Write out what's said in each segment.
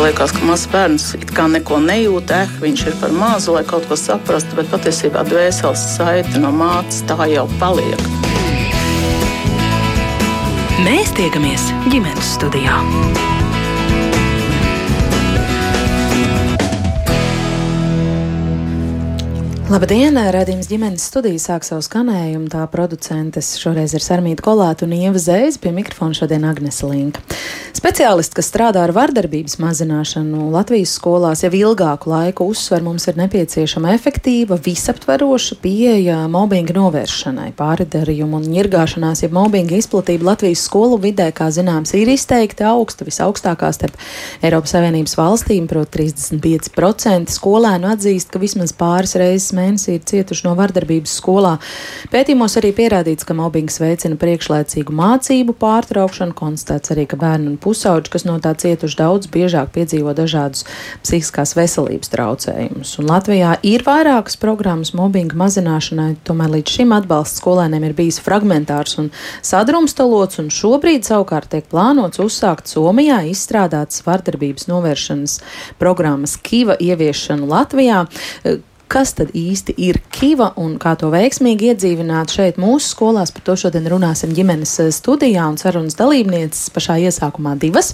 ka liekas, ka mazs bērns it kā neko nejūt, eh, viņš ir par mazu, lai kaut ko saprastu, bet patiesībā dvēseles saite no mātes tā jau paliek. Mēs tiekamies ģimenes studijā. Labdien! Radījums ģimenes studijā sāk savu skanējumu. Tā producentes šoreiz ir Sarmīta Kolāta un Ieva Zēze, pie mikrofona šodien Agnese Linka. Speciālisti, kas strādā ar vardarbības mazināšanu Latvijas skolās jau ilgāku laiku, uzsver, mums ir nepieciešama efektīva, visaptveroša pieeja mobbinga novēršanai. Pārdarījumu un ņirgāšanās, ja mobbinga izplatība Latvijas skolu vidē, kā zināms, ir izteikti augsta, visaugstākā starp Eiropas Savienības valstīm, proti 35% skolēnu atzīst, ka vismaz pāris reizes mēnesī ir cietuši no vardarbības skolā. Pētījumos arī pierādīts, ka mobbings veicina priekšlaicīgu mācību pārtraukšanu, konstatēts arī, ka bērni un pusauģi, kas no tā cietuši daudz, biežāk piedzīvo dažādus psihiskās veselības traucējumus. Un Latvijā ir vairākas programmas mobbinga mazināšanai, tomēr līdz šim atbalsts skolēniem ir bijis fragmentārs un sadrumstalots, un šobrīd savukārt tiek plānots uzsākt Somijā izstrādātas vardarbības novēršanas programmas Kiva ieviešanu Latvijā kas tad īsti ir kiva un kā to veiksmīgi iedzīvināt šeit mūsu skolās. Par to šodien runāsim ģimenes eh, studijā un sarunas dalībnieces pašā iesākumā divas.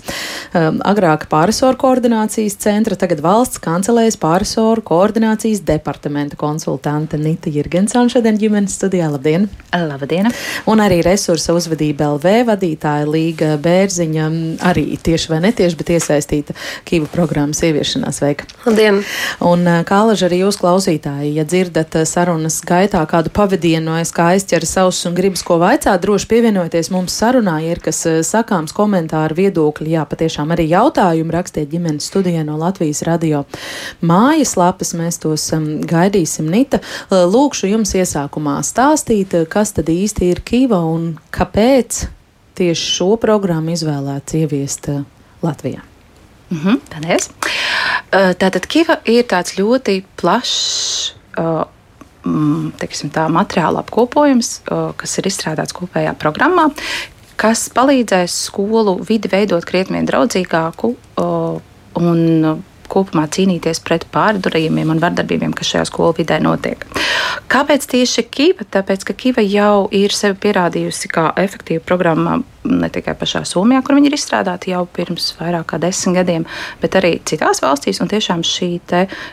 Um, agrāk pārisoru koordinācijas centra, tagad valsts kancelējas pārisoru koordinācijas departamenta konsultante Nita Jirgensāna šodien ģimenes studijā. Labdien! Labdien! Un arī resursa uzvedība LV vadītāja Līga Bērziņa arī tieši vai netieši, bet iesaistīta Kīva programmas ieviešanā. Sveika! Labdien! Un eh, Kālaža arī jūs klausāties klausītāji, ja dzirdat eh, sarunas gaitā kādu pavadienu, aiz kā aizķeras savus un gribas ko vaicāt, droši pievienojieties mums sarunā, ja ir kas eh, sakāms, komentāri, viedokļi, jā, patiešām arī jautājumi rakstiet ģimenes studijā no Latvijas radio mājas lapas, mēs tos um, gaidīsim. Nita, lūkšu jums iesākumā stāstīt, kas tad īsti ir Kīva un kāpēc tieši šo programmu izvēlēts ieviest Latvijā. Mm -hmm, paldies! Tātad Kiva ir tāds ļoti plašs. Mm, teiksim, tā materiāla apkopojums, kas ir izstrādāts kopējā programmā, kas palīdzēs skolu vidi veidot krietni draudzīgāku un kopumā cīnīties pret pārdarījumiem un vardarbībiem, kas šajā skolu vidē notiek. Kāpēc tieši Kiva? Tāpēc, ka Kiva jau ir sevi pierādījusi kā efektīva programma ne tikai pašā Somijā, kur viņi ir izstrādāti jau pirms vairāk kā desmit gadiem, bet arī citās valstīs. Un tiešām šī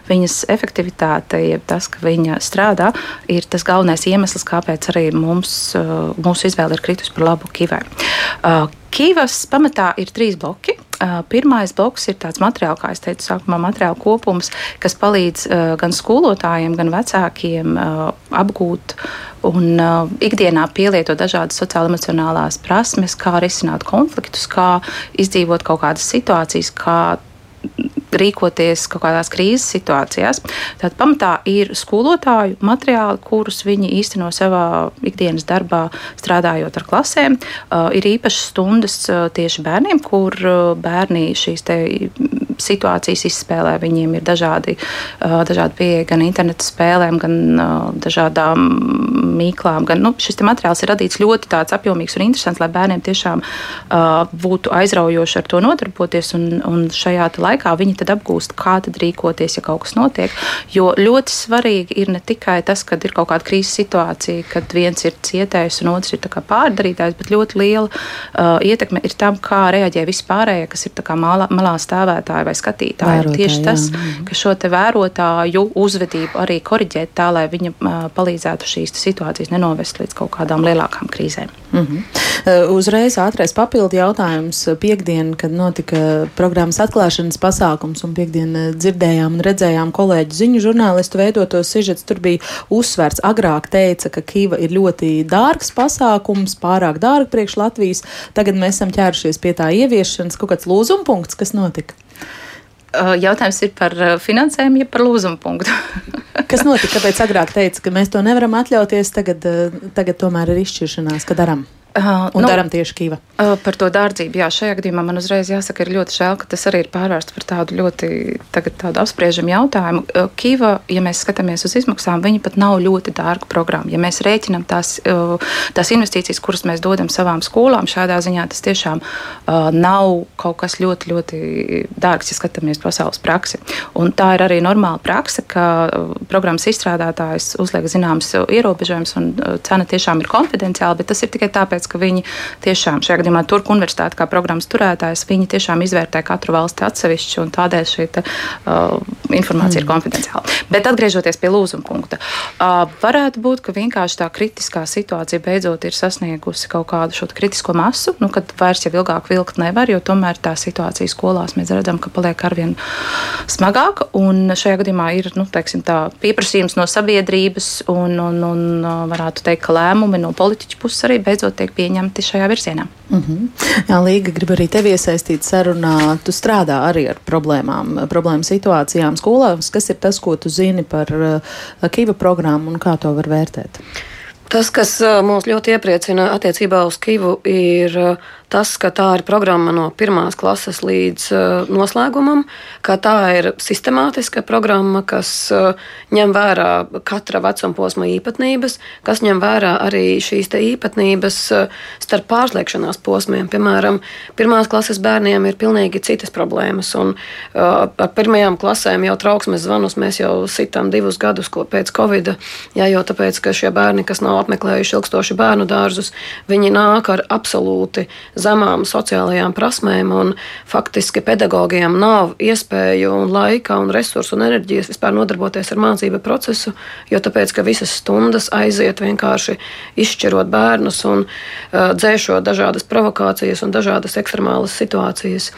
viņas efektivitāte, jeb tas, ka viņa strādā, ir tas galvenais iemesls, kāpēc arī mums, mūsu izvēle ir kritus par labu Kivai. Kīvas pamatā ir trīs bloki. Pirmais bloks ir tāds materiāls, kā jau teicu, sākumā materiāla kopums, kas palīdz gan skolotājiem, gan vecākiem apgūt un ikdienā pielietot dažādas sociālo-emocionālās prasmes, kā risināt konfliktus, kā izdzīvot kaut kādas situācijas, kā rīkoties kaut kādās krīzes situācijās. Tad pamatā ir skolotāju materiāli, kurus viņi īsteno savā ikdienas darbā, strādājot ar klasēm. Uh, ir īpašas stundas uh, tieši bērniem, kur uh, bērni šīs situācijas izspēlē. Viņiem ir dažādi, uh, dažādi pieeja gan interneta spēlēm, gan uh, dažādām mīklām. Gan, nu, šis materiāls ir radīts ļoti apjomīgs un interesants, lai bērniem tiešām uh, būtu aizraujoši ar to nodarboties. Un, un šajā laikā viņi tad apgūst, kā tad rīkoties, ja kaut kas notiek. Jo ļoti svarīgi ir ne tikai tas, kad ir kaut kāda krīzes situācija, kad viens ir cietējis un otrs ir pārdarītājs, bet ļoti liela uh, ietekme ir tam, kā reaģē vispārējie, kas ir malā, malā stāvētāji vai skatītāji. Vērotāji, Tieši tas, jā. ka šo vērotāju uzvedību arī koriģēt tā, lai viņa uh, palīdzētu šīs situācijas nenovest līdz kaut kādām lielākām krīzēm. Mm -hmm. Uzreiz ātrais papildu jautājums. Piektdien, kad notika programmas atklāšanas pasākums, un piekdien uh, dzirdējām un redzējām kolēģu ziņu žurnālistu veidotos sižets, tur bija uzsvērts. Agrāk teica, ka Kīva ir ļoti dārgs pasākums, pārāk dārgi priekš Latvijas. Tagad mēs esam ķērušies pie tā ieviešanas. Kaut kāds lūzumpunkts, kas notika? Jautājums ir par finansējumu, ja par lūzumu punktu. Kas notika? Kāpēc agrāk teica, ka mēs to nevaram atļauties, tagad, tagad tomēr ir izšķiršanās, ka darām? Uh, un nu, darām tieši Kīva. Uh, par to dārdzību. Jā, šajā gadījumā man uzreiz jāsaka, ir ļoti žēl, ka tas arī ir pārvērsts par tādu ļoti tādu apspriežamu jautājumu. Uh, Kīva, ja mēs skatāmies uz izmaksām, viņi pat nav ļoti dārga programma. Ja mēs rēķinām tās, uh, tās investīcijas, kuras mēs dodam savām skolām, šādā ziņā tas tiešām uh, nav kaut kas ļoti, ļoti dārgs, ja skatāmies pasaules praksi. Un tā ir arī normāla praksa, ka programmas izstrādātājs uzliek zināmas ierobežojumus un cena tiešām ir konfidenciāla, bet tas ir tikai tāpēc, tāpēc, ka viņi tiešām šajā gadījumā Turku universitāte kā programmas turētājs, viņi tiešām izvērtē katru valsti atsevišķi un tādēļ šī te, uh, informācija mm. ir konfidenciāla. Bet atgriežoties pie lūzuma punkta, uh, varētu būt, ka vienkārši tā kritiskā situācija beidzot ir sasniegusi kaut kādu šo kritisko masu, nu, kad vairs jau ilgāk vilkt nevar, jo tomēr tā situācija skolās mēs redzam, ka paliek arvien smagāka. Un šajā gadījumā ir nu, teiksim, pieprasījums no sabiedrības un, un, un varētu teikt, ka lēmumi no politiķu puses arī beidzot tiek pieņemti šajā virzienā. Mm -hmm. Jā, Līga grib arī tevi iesaistīt sarunā. Tu strādā arī ar problēmām, problēmu situācijām skolās. Kas ir tas, ko tu zini par uh, Kiva programmu un kā to var vērtēt? Tas, kas mūs ļoti iepriecina attiecībā uz Kivu, ir tas, ka tā ir programma no pirmās klases līdz uh, noslēgumam, ka tā ir sistemātiska programma, kas uh, ņem vērā katra vecuma posma īpatnības, kas ņem vērā arī šīs īpatnības uh, starp pārslēgšanās posmiem. Piemēram, pirmās klases bērniem ir pilnīgi citas problēmas, un ar pirmajām klasēm jau trauksmes zvanus mēs jau sitām divus gadus pēc Covid, jā, jo tāpēc, ka šie bērni, kas nav apmeklējuši ilgstoši bērnu dārzus, viņi nāk ar absolūti zemām sociālajām prasmēm, un faktiski pedagogiem nav iespēju, un laika, un resursu un enerģijas vispār nodarboties ar mācību procesu, jo tāpēc, ka visas stundas aiziet vienkārši izšķirot bērnus un uh, dzēšot dažādas provokācijas un dažādas ekstremālas situācijas.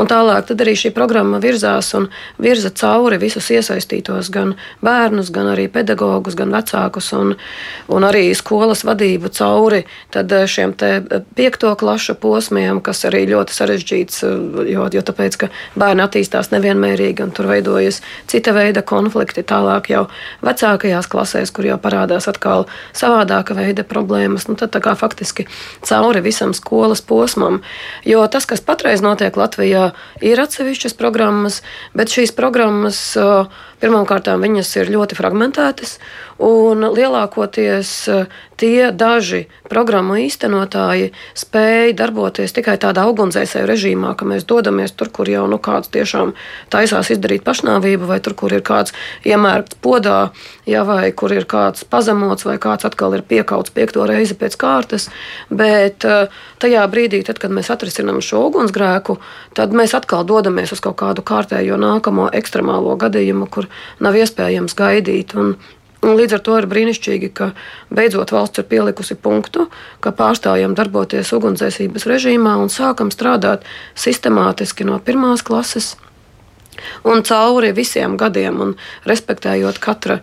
Un tālāk arī šī programma virzās un virza cauri visus iesaistītos, gan bērnus, gan arī pedagogus, gan vecākus un, un arī skolas vadību cauri šiem piekto klašu posmiem, kas arī ļoti sarežģīts, eh, jo, jo tāpēc, ka bērni attīstās nevienmērīgi un tur veidojas cita veida konflikti. Tālāk jau vecākajās klasēs, kur jau parādās atkal savādāka veida problēmas, nu tad kā faktiski cauri visam skolas posmam. Jo tas, kas patreiz notiek Latvijā, ir atsevišķas programmas, bet šīs programmas uh, Pirmkārt, viņas ir ļoti fragmentētas, un lielākoties eh, tie daži programmu īstenotāji spēja darboties tikai tādā ugunsdzēsēju režīmā, ka mēs dodamies tur, kur jau nu, kāds tiešām taisās izdarīt pašnāvību, vai tur, kur ir kāds iemērts podā, ja, vai kur ir kāds pazemots, vai kāds atkal ir piekauts piekto reizi pēc kārtas. Bet eh, tajā brīdī, tad, kad mēs atrisinām šo ugunsgrēku, tad mēs atkal dodamies uz kaut kādu kārtējo nākamo ekstremālo gadījumu, kur nav iespējams gaidīt. Un, Un līdz ar to ir brīnišķīgi, ka beidzot valsts ir pielikusi punktu, ka pārstājam darboties ugunsdzēsības režīmā un sākam strādāt sistemātiski no pirmās klases un cauri visiem gadiem, un respektējot katra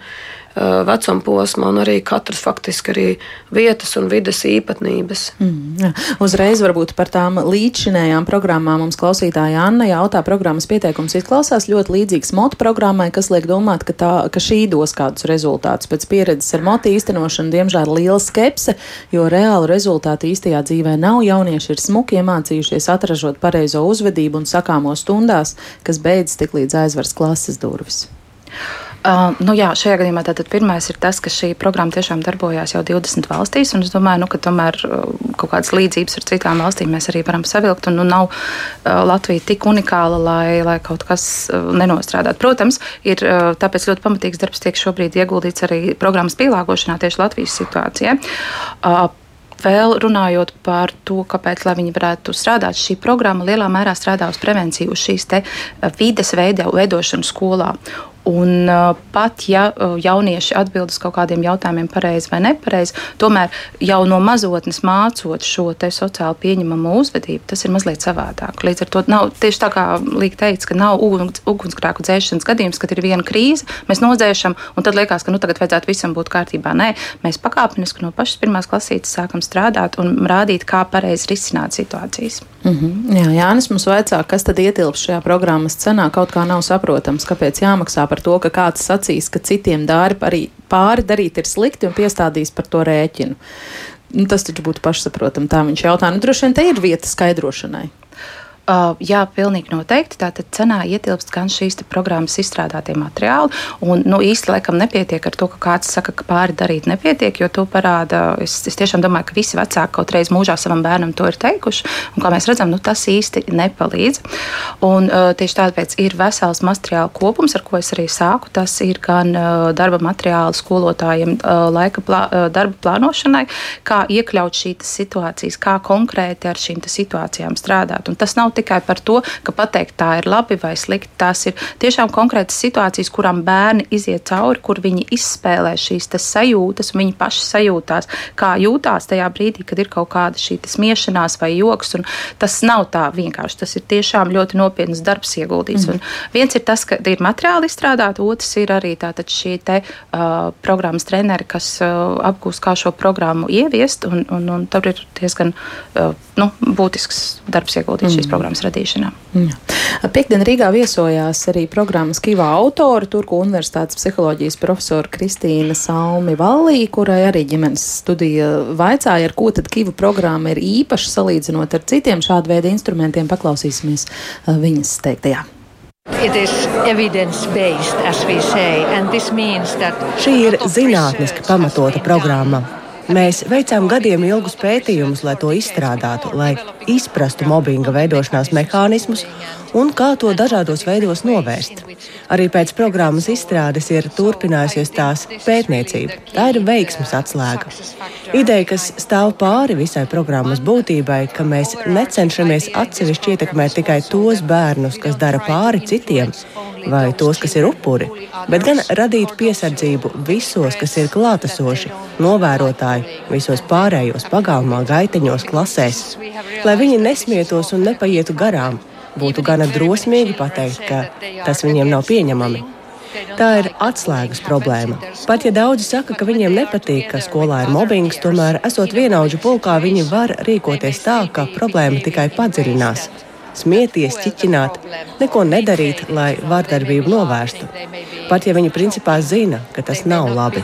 vecuma posma un arī katras faktiski arī vietas un vides īpatnības. Mm, jā. Uzreiz varbūt par tām līdzšinējām programmām mums klausītāja Anna jautā, programmas pieteikums izklausās ļoti līdzīgs motu programmai, kas liek domāt, ka, tā, ka šī dos kādus rezultātus. Pēc pieredzes ar motu īstenošanu, diemžēl, liela skepse, jo reālu rezultātu īstajā dzīvē nav. Jaunieši ir smuki iemācījušies atražot pareizo uzvedību un sakāmo stundās, kas beidzas tik līdz aizvars klases durvis. Uh, nu jā, šajā gadījumā tātad pirmais ir tas, ka šī programma tiešām darbojās jau 20 valstīs, un es domāju, nu, ka tomēr uh, kaut kādas līdzības ar citām valstīm mēs arī varam savilkt, un nu, nav uh, Latvija tik unikāla, lai, lai kaut kas uh, nenostrādātu. Protams, ir uh, tāpēc ļoti pamatīgs darbs tiek šobrīd ieguldīts arī programmas pielāgošanā tieši Latvijas situācijai. Uh, Vēl runājot par to, kāpēc viņi varētu strādāt, šī programma lielā mērā strādā uz prevenciju, uz šīs vides veidošanu skolā. Un uh, pat ja uh, jaunieši atbild uz kaut kādiem jautājumiem pareizi vai nepareizi, tomēr jau no mazotnes mācot šo sociāli pieņemamu uzvedību, tas ir mazliet savādāk. Līdz ar to nav tieši tā kā Līga teica, ka nav uguns, ugunsgrēku dzēšanas gadījums, kad ir viena krīze, mēs nodzēšam, un tad liekas, ka nu, tagad vajadzētu visam būt kārtībā. Nē, mēs pakāpeniski no pašas pirmās klasītes sākam strādāt un rādīt, kā pareizi risināt situācijas. Mm -hmm. Jā, Jānis mums vaicā, kas tad ietilps šajā programmas cenā, kaut kā nav saprotams, kāpēc jāmaksā par to, ka kāds sacīs, ka citiem dāri arī pāri darīt ir slikti un piestādīs par to rēķinu. Nu, tas taču būtu pašsaprotami. Tā viņš jautā. Nu, droši vien te ir vieta skaidrošanai. Uh, jā, pilnīgi noteikti. Tātad cenā ietilpst gan šīs programmas izstrādātie materiāli. Un, nu, īsti laikam nepietiek ar to, ka kāds saka, ka pāri darīt nepietiek, jo to parāda. Es, es tiešām domāju, ka visi vecāki kaut reiz mūžā savam bērnam to ir teikuši. Un, kā mēs redzam, nu, tas īsti nepalīdz. Un, uh, tieši tāpēc ir vesels materiālu kopums, ar ko es arī sāku. Tas ir gan uh, darba materiāli skolotājiem, uh, laika plā, uh, darba plānošanai, kā iekļaut šīs situācijas, kā konkrēti ar šīm situācijām strādāt. Un tas nav tikai par to, ka pateikt, tā ir labi vai slikti. Tās ir tiešām konkrētas situācijas, kurām bērni iziet cauri, kur viņi izspēlē šīs sajūtas, un viņi paši sajūtās, kā jūtās tajā brīdī, kad ir kaut kāda šī smiešanās vai joks. Tas nav tā vienkārši. Tas ir tiešām ļoti nopietns darbs ieguldīts. Mm. Un viens ir tas, ka ir materiāli izstrādāti, otrs ir arī šī te, uh, programmas treneri, kas uh, apgūst, kā šo programmu ieviest. Un, un, un tur ir diezgan uh, nu, būtisks darbs ieguldīts mm. šīs programmas programmas radīšanā. Jā. Piektdien Rīgā viesojās arī programmas Kivā autori, Turku Universitātes psiholoģijas profesora Kristīna Salmi Vallī, kurai arī ģimenes studija vaicāja, ar ko tad Kiva programma ir īpaša salīdzinot ar citiem šāda veida instrumentiem. Paklausīsimies uh, viņas teiktajā. Šī ir zinātniski pamatota programma. Mēs veicām gadiem ilgus pētījumus, lai to izstrādātu, lai izprastu mobbinga veidošanās mehānismus un kā to dažādos veidos novērst. Arī pēc programmas izstrādes ir turpinājusies tās pētniecība. Tā ir veiksmes atslēga. Ideja, kas stāv pāri visai programmas būtībai, ka mēs necenšamies atsevišķi ietekmēt tikai tos bērnus, kas dara pāri citiem, vai tos, kas ir upuri, bet gan radīt piesardzību visos, kas ir klātesoši, novērotāji, visos pārējos pagalmā, gaiteņos, klasēs, lai viņi nesmietos un nepaietu garām. Būtu gana drosmīgi pateikt, ka tas viņiem nav pieņemami. Tā ir atslēgas problēma. Pat ja daudzi saka, ka viņiem nepatīk, ka skolā ir mobbings, tomēr, esot vienaudžu pulkā, viņi var rīkoties tā, ka problēma tikai padziļinās smieties, ķiķināt, neko nedarīt, lai vardarbību novērstu. Pat ja viņi principā zina, ka tas nav labi.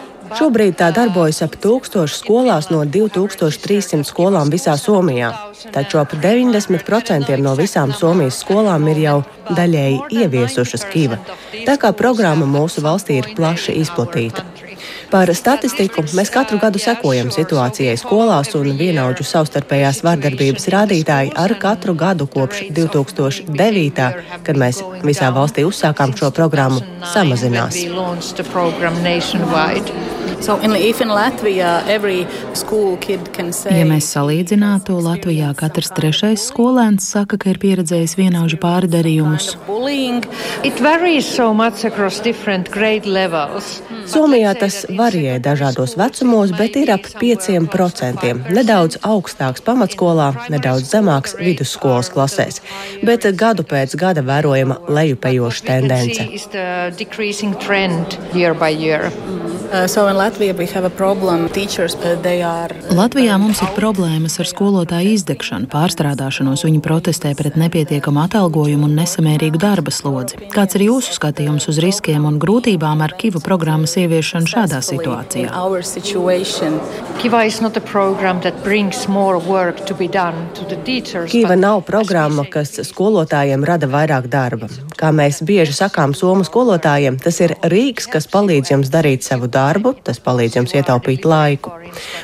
have almost 1000 Kiva schools. Šobrīd tā darbojas ap 1000 skolās no 2300 skolām visā Somijā, taču ap 90% no visām Somijas skolām ir jau daļēji ieviesušas Kiva. Tā kā programma mūsu valstī ir plaši izplatīta. Par statistiku mēs katru gadu sekojam situācijai skolās, un vienaudžu savstarpējās vardarbības rādītāji ar katru gadu kopš 2009. kad mēs visā valstī uzsākām šo programmu, samazinās. Ja mēs salīdzinātu, Latvijā katrs trešais skolēns saka, ka ir pieredzējis vienaužu pārdarījumus. So Somijā tas varijē dažādos vecumos, bet ir ap 5%. Nedaudz augstāks pamatskolā, nedaudz zemāks vidusskolas klasēs, bet gadu pēc gada vērojama lejupējoša tendence. Uh, so Latvia problem, teachers, are... Latvijā mums ir problēmas ar skolotāju izdegšanu, pārstrādāšanos. Viņi protestē pret nepietiekamu atalgojumu un nesamērīgu darba slodzi. Kāds ir jūsu skatījums uz riskiem un grūtībām ar Kivu programmas ieviešanu šādā situācijā? Kiva nav programma, kas skolotājiem rada vairāk darba. Kā mēs bieži sakām somu skolotājiem, tas ir rīks, kas palīdz jums darīt savu darbu darbu, tas palīdz jums ietaupīt laiku.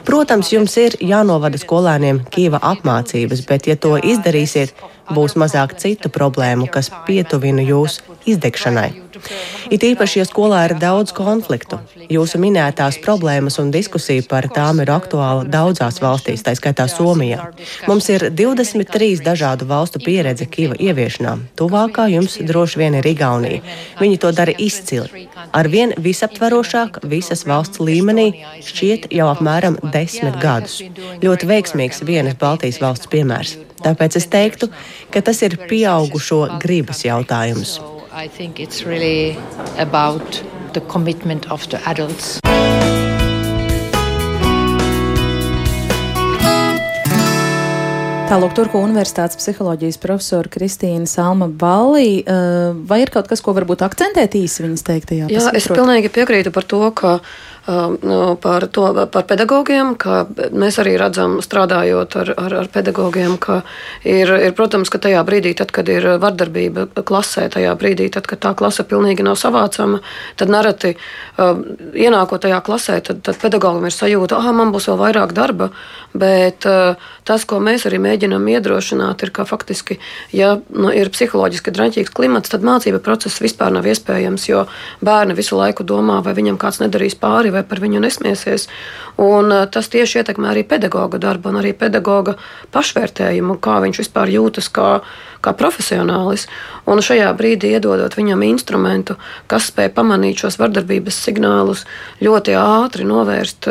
Protams, jums ir jānovada skolēniem Kīva apmācības, bet, ja to izdarīsiet, būs mazāk citu problēmu, kas pietuvina jūs izdegšanai. It īpaši, ja skolā ir daudz konfliktu, jūsu minētās problēmas un diskusija par tām ir aktuāla daudzās valstīs, tā skaitā Somijā. Mums ir 23 dažādu valstu pieredze Kiva ieviešanā. Tuvākā jums droši vien ir Igaunija. Viņi to dara izcili. Arvien visaptverošāk visas valsts līmenī šķiet jau apmēram desmit gadus. Ļoti veiksmīgs vienas Baltijas valsts piemērs. Tāpēc es teiktu, ka tas ir pieaugušo gribas jautājums. I think it's really about the commitment of the adults. Tālāk, Turku Universitātes psiholoģijas profesora Kristīna Salma Balī. Eh, vai ir kaut kas, ko varbūt akcentēt īsi viņas teiktajā? Jā, es pilnīgi piekrītu par to, ka par, to, par pedagogiem, ka mēs arī redzam, strādājot ar, ar, ar pedagogiem, ka ir, ir, protams, ka tajā brīdī, tad, kad ir vardarbība klasē, tajā brīdī, tad, kad tā klase pilnīgi nav savācama, tad nereti um, ienākot tajā klasē, tad, tad pedagogam ir sajūta, ah, man būs vēl vairāk darba, bet uh, tas, ko mēs arī mēģinām iedrošināt, ir, ka faktiski, ja nu, ir psiholoģiski draņķīgs klimats, tad mācība process vispār nav iespējams, jo bērni visu laiku domā, vai viņam kāds nedarīs pāri, vai par viņu nesmiesies. Un, tas tieši ietekmē arī pedagoga darbu un arī pedagoga pašvērtējumu, kā viņš vispār jūtas kā, kā profesionālis. Un šajā brīdī iedodot viņam instrumentu, kas spēj pamanīt šos vardarbības signālus, ļoti ātri novērst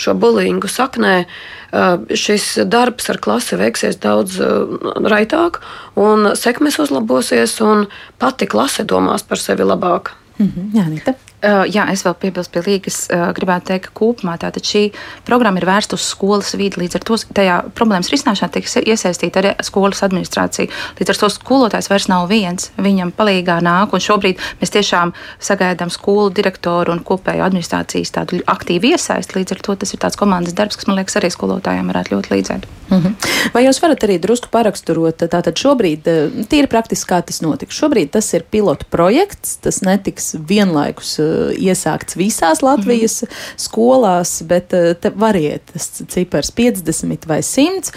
šo bulingu saknē, šis darbs ar klasi veiksies daudz raitāk, un sekmes uzlabosies, un pati klase domās par sevi labāk. Mm -hmm, jā, Nita. Uh, jā, es vēl piebilstu pie Līgas. Uh, gribētu teikt, ka kopumā šī programma ir vērsta uz skolas vidi. Līdz ar to tajā problēmas risināšanā tiek iesaistīta arī skolas administrācija. Līdz ar to skolotājs vairs nav viens. Viņam palīdzīgā nāk, un šobrīd mēs tiešām sagaidām skolu direktoru un kopējo administrācijas tādu aktīvu iesaisti. Līdz ar to tas ir tāds komandas darbs, kas man liekas arī skolotājiem varētu ļoti līdzēt. Mm -hmm. Vai jūs varat arī drusku paraksturot, tātad šobrīd, tīri praktiski kā tas notiks? Šobrīd tas ir pilotu projekts, tas netiks vienlaikus iesākts visās Latvijas mm -hmm. skolās, bet eh, variet tas cipars 50 vai 100.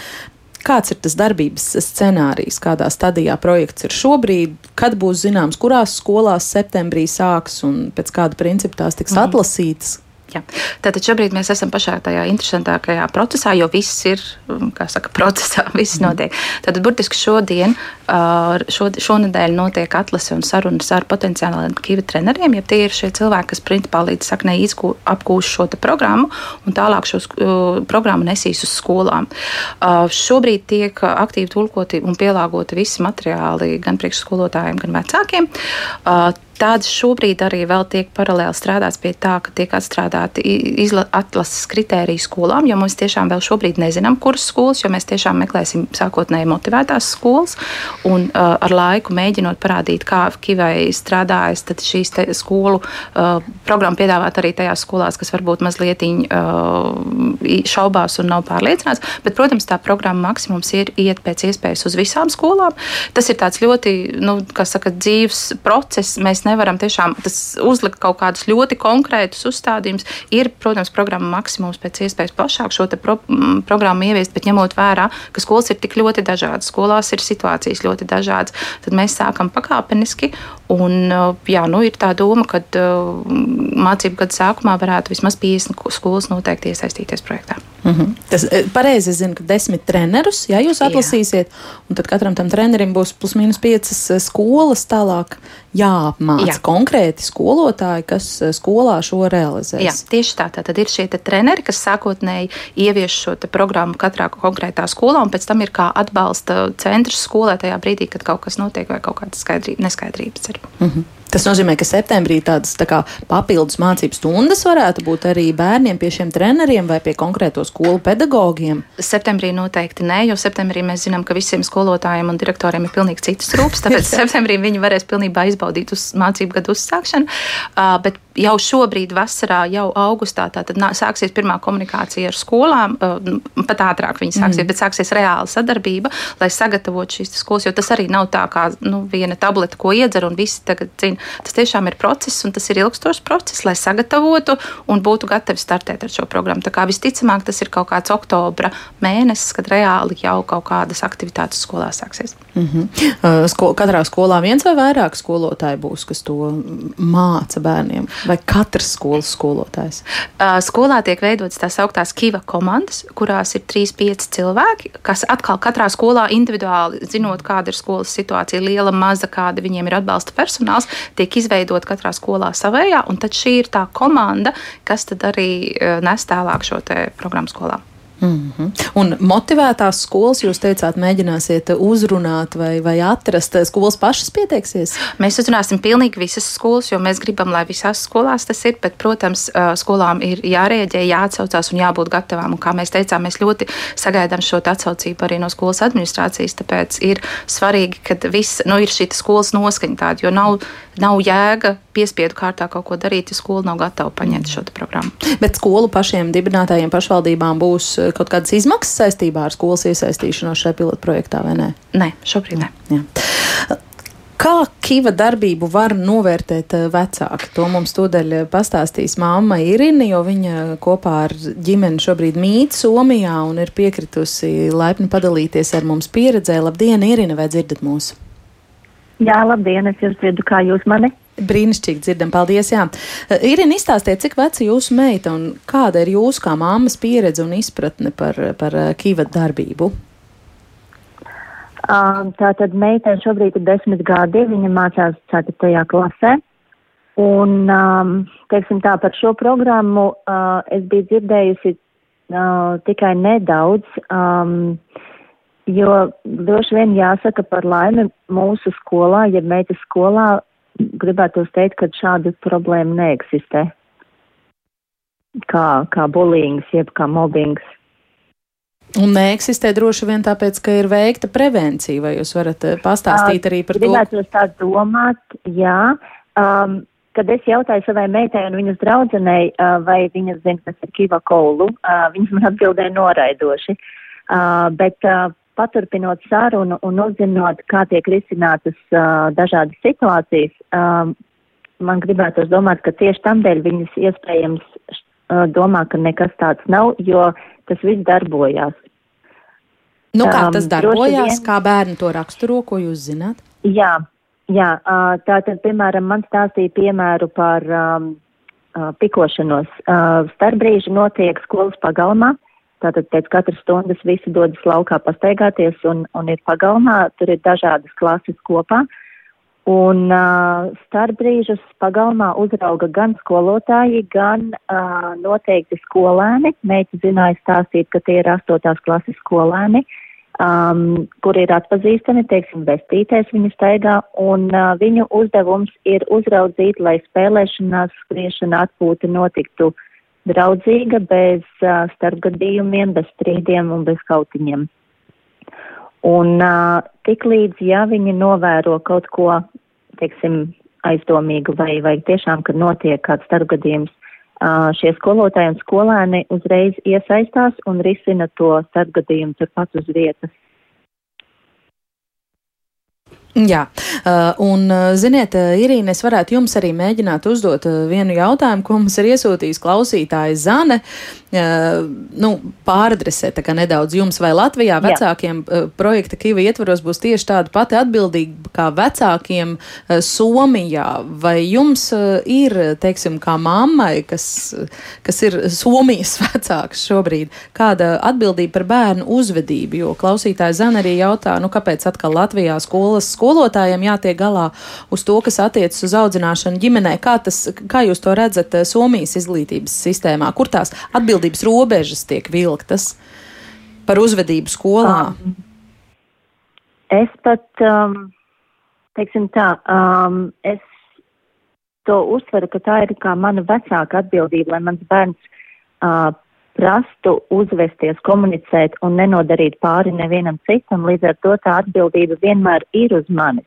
Kāds ir tas darbības scenārijs, kādā stadijā projekts ir šobrīd, kad būs zināms, kurās skolās septembrī sāks un pēc kāda principa tās tiks mm atlasītas? Jā. Tātad šobrīd mēs esam pašā tajā interesantākajā procesā, jo viss ir, um, saka, procesā, viss mhm. notiek. Tātad burtiski šodien, šo, šonadēļ notiek atlase un sarunas ar potenciāliem kivi treneriem, ja tie ir šie cilvēki, kas principā līdz saknē apgūs šo programmu un tālāk šo programmu nesīs uz skolām. Šobrīd tiek aktīvi tulkoti un pielāgoti visi materiāli gan priekšskolotājiem, gan vecākiem. Tad šobrīd arī vēl tiek paralēli strādāts pie tā, ka tiek atstrādāti atlases kritēriju skolām, jo mēs tiešām vēl šobrīd nezinām, kuras skolas, jo mēs tiešām meklēsim sākotnēji motivētās skolas. Un uh, ar laiku mēģinot parādīt, kā Kivai strādājas, tad šīs skolu uh, programma piedāvāt arī tajās skolās, kas varbūt mazliet uh, šaubās un nav pārliecināts. Bet, protams, tā programma maksimums ir iet pēc iespējas uz visām skolām. Tas ir tāds ļoti, nu, kā saka, dzīves process. Mēs nevaram tiešām uzlikt kaut kādus ļoti konkrētus uzstādījumus. Ir, protams, programma maksimums pēc iespējas plašāk šo pro, programmu ieviest, bet ņemot vērā, ka skolas ir tik ļoti dažādas, skolās ir situācijas ļoti dažādas, tad mēs sākam pakāpeniski. Un, jā, nu, ir tā doma, ka mācību gada sākumā varētu vismaz 50 skolas noteikti iesaistīties projektā. Mm -hmm. Tas e, pareizi zinu, ka desmit trenerus, ja jūs atlasīsiet, jā. un tad katram tam trenerim būs plus mīnus piecas skolas tālāk jāapmāca jā. konkrēti skolotāji, kas skolā šo realizēs. Jā, tieši tā. Tad ir šie treneri, kas sākotnēji ievieš šo programmu katrā konkrētā skolā, un pēc tam ir kā atbalsta centrs skolē tajā brīdī, kad kaut kas notiek vai kaut kādas neskaidrības ir. Mm -hmm. Tas nozīmē, ka septembrī tādas tā kā, papildus mācību stundas varētu būt arī bērniem pie šiem treneriem vai pie konkrēto skolu pedagogiem. Septembrī noteikti nē, jo septembrī mēs zinām, ka visiem skolotājiem un direktoriem ir pilnīgi citas rūpes. Tāpēc septembrī viņi varēs pilnībā izbaudīt uz mācību gadu uzsākšanu. Uh, jau šobrīd, vasarā, jau augustā, tad sāksies pirmā komunikācija ar skolām. Uh, pat ātrāk viņi sāksies, mm. bet sāksies reāla sadarbība, lai sagatavotu šīs skolas. Jo tas arī nav tā kā nu, viena tableta, ko iedzer un visi tagad zina Tas tiešām ir process, un tas ir ilgstošs process, lai sagatavotu un būtu gatavi startēt ar šo programmu. Tā kā visticamāk, tas ir kaut kāds oktobra mēnesis, kad reāli jau kaut kādas aktivitātes skolā sāksies. Mm -hmm. Sko katrā skolā viens vai vairāk skolotāji būs, kas to māca bērniem, vai katrs skolas skolotājs? Skolā tiek veidotas tās augtās kiva komandas, kurās ir 3-5 cilvēki, kas atkal katrā skolā individuāli, zinot, kāda ir skolas situācija, liela, maza, kāda viņiem ir atbalsta personāls, tiek izveidot katrā skolā savējā, un tad šī ir tā komanda, kas tad arī nes tālāk šo programmu skolā. Mm -hmm. Un motivētās skolas, jūs teicāt, mēģināsiet uzrunāt vai, vai atrast, skolas pašas pieteiksies? Mēs uzrunāsim pilnīgi visas skolas, jo mēs gribam, lai visās skolās tas ir, bet, protams, skolām ir jārēģē, jāatsaucās un jābūt gatavām. Un, kā mēs teicām, mēs ļoti sagaidām šo atsaucību arī no skolas administrācijas, tāpēc ir svarīgi, ka viss, nu, ir šī skolas noskaņa tāda, jo nav, nav jēga piespiedu kārtā kaut ko darīt, ja skola nav gatava paņemt šo programmu. Bet skolu pašiem dibinātājiem pašvaldībām būs kaut kādas izmaksas saistībā ar skolas iesaistīšanos šajā pilotprojektā, vai ne? Nē, šobrīd ne. Jā. Kā Kiva darbību var novērtēt eh, vecāki? To mums tūdaļ pastāstīs māma Irina, jo viņa kopā ar ģimeni šobrīd mīt Somijā un ir piekritusi laipni padalīties ar mums pieredzē. Labdien, Irina, vai dzirdat mūs? Jā, labdien, es jūs dzirdu, kā jūs mani? Brīnišķīgi dzirdam, paldies. Jā. Irina, izstāstiet, cik veca jūsu meita un kāda ir jūsu kā māmas pieredze un izpratne par, par eh, Kīva darbību? Tā tad meitene šobrīd ir desmit gadi, viņa mācās 4. klasē. Un, um, teiksim tā, par šo programmu uh, es biju dzirdējusi uh, tikai nedaudz, um, jo droši vien jāsaka par laimi mūsu skolā, ja meitas skolā gribētu teikt, ka šāda problēma neeksistē. Kā, kā bullyings, jeb kā mobbings. Un neeksistē droši vien tāpēc, ka ir veikta prevencija, vai jūs varat eh, pastāstīt arī par to? Gribētu tā domāt, jā. Um, kad es jautāju savai meitai un viņas draudzenei, uh, vai viņas zina, kas ir kiva koulu, uh, viņas man atbildēja noraidoši. Uh, bet uh, paturpinot sarunu un uzzinot, kā tiek risinātas uh, dažādas situācijas, uh, man gribētu domāt, ka tieši tamdēļ viņas iespējams uh, domā, ka nekas tāds nav, jo tas viss darbojās. Nu, kā tas darbojās, vien... kā bērni to raksturo, ko jūs zināt? Jā, jā uh, tā tad, piemēram, man stāstīja piemēru par um, uh, pikošanos. Uh, starpbrīži notiek skolas pagalmā. Uh, Tātad pēc katras stundas visi dodas laukā pastaigāties un, un ir pagalmā, tur ir dažādas klases kopā. Un uh, starpbrīžus pagalmā uzrauga gan skolotāji, gan uh, noteikti skolēni. Meita zināja stāstīt, ka tie ir astotās klases skolēni, um, kur ir atpazīstami, teiksim, bestītēs viņa staigā, un uh, viņu uzdevums ir uzraudzīt, lai spēlēšanās, skriešana, atpūta notiktu uh, draudzīga, bez uh, starpgadījumiem, bez strīdiem un bez kautiņiem. Un uh, tik līdz, ja viņi novēro kaut ko, teiksim, aizdomīgu vai, vai tiešām, kad notiek kāds starpgadījums, uh, šie skolotāji un skolēni uzreiz iesaistās un risina to starpgadījumu turpat uz vietas. Jā, uh, un uh, ziniet, uh, Irīne, es varētu jums arī mēģināt uzdot vienu jautājumu, ko mums ir iesūtījis klausītājs Zane. Nu, pāradresē tā kā nedaudz jums vai Latvijā vecākiem Jā. projekta Kiva ietvaros būs tieši tāda pati atbildība kā vecākiem Somijā. Vai jums ir, teiksim, kā mammai, kas, kas ir Somijas vecāks šobrīd, kāda atbildība par bērnu uzvedību? Jo klausītājs Zane arī jautā, nu kāpēc atkal Latvijā skolas skolotājiem jātiek galā uz to, kas attiecas uz audzināšanu ģimenē. Kā, tas, kā jūs to redzat eh, Somijas izglītības sistēmā? Kur tās atbildības robežas tiek vilktas par uzvedību skolā? Um, es pat, um, teiksim tā, um, es to uztveru, ka tā ir kā mana vecāka atbildība, lai mans bērns uh, prastu uzvesties, komunicēt un nenodarīt pāri nevienam citam, līdz ar to tā atbildība vienmēr ir uz manis.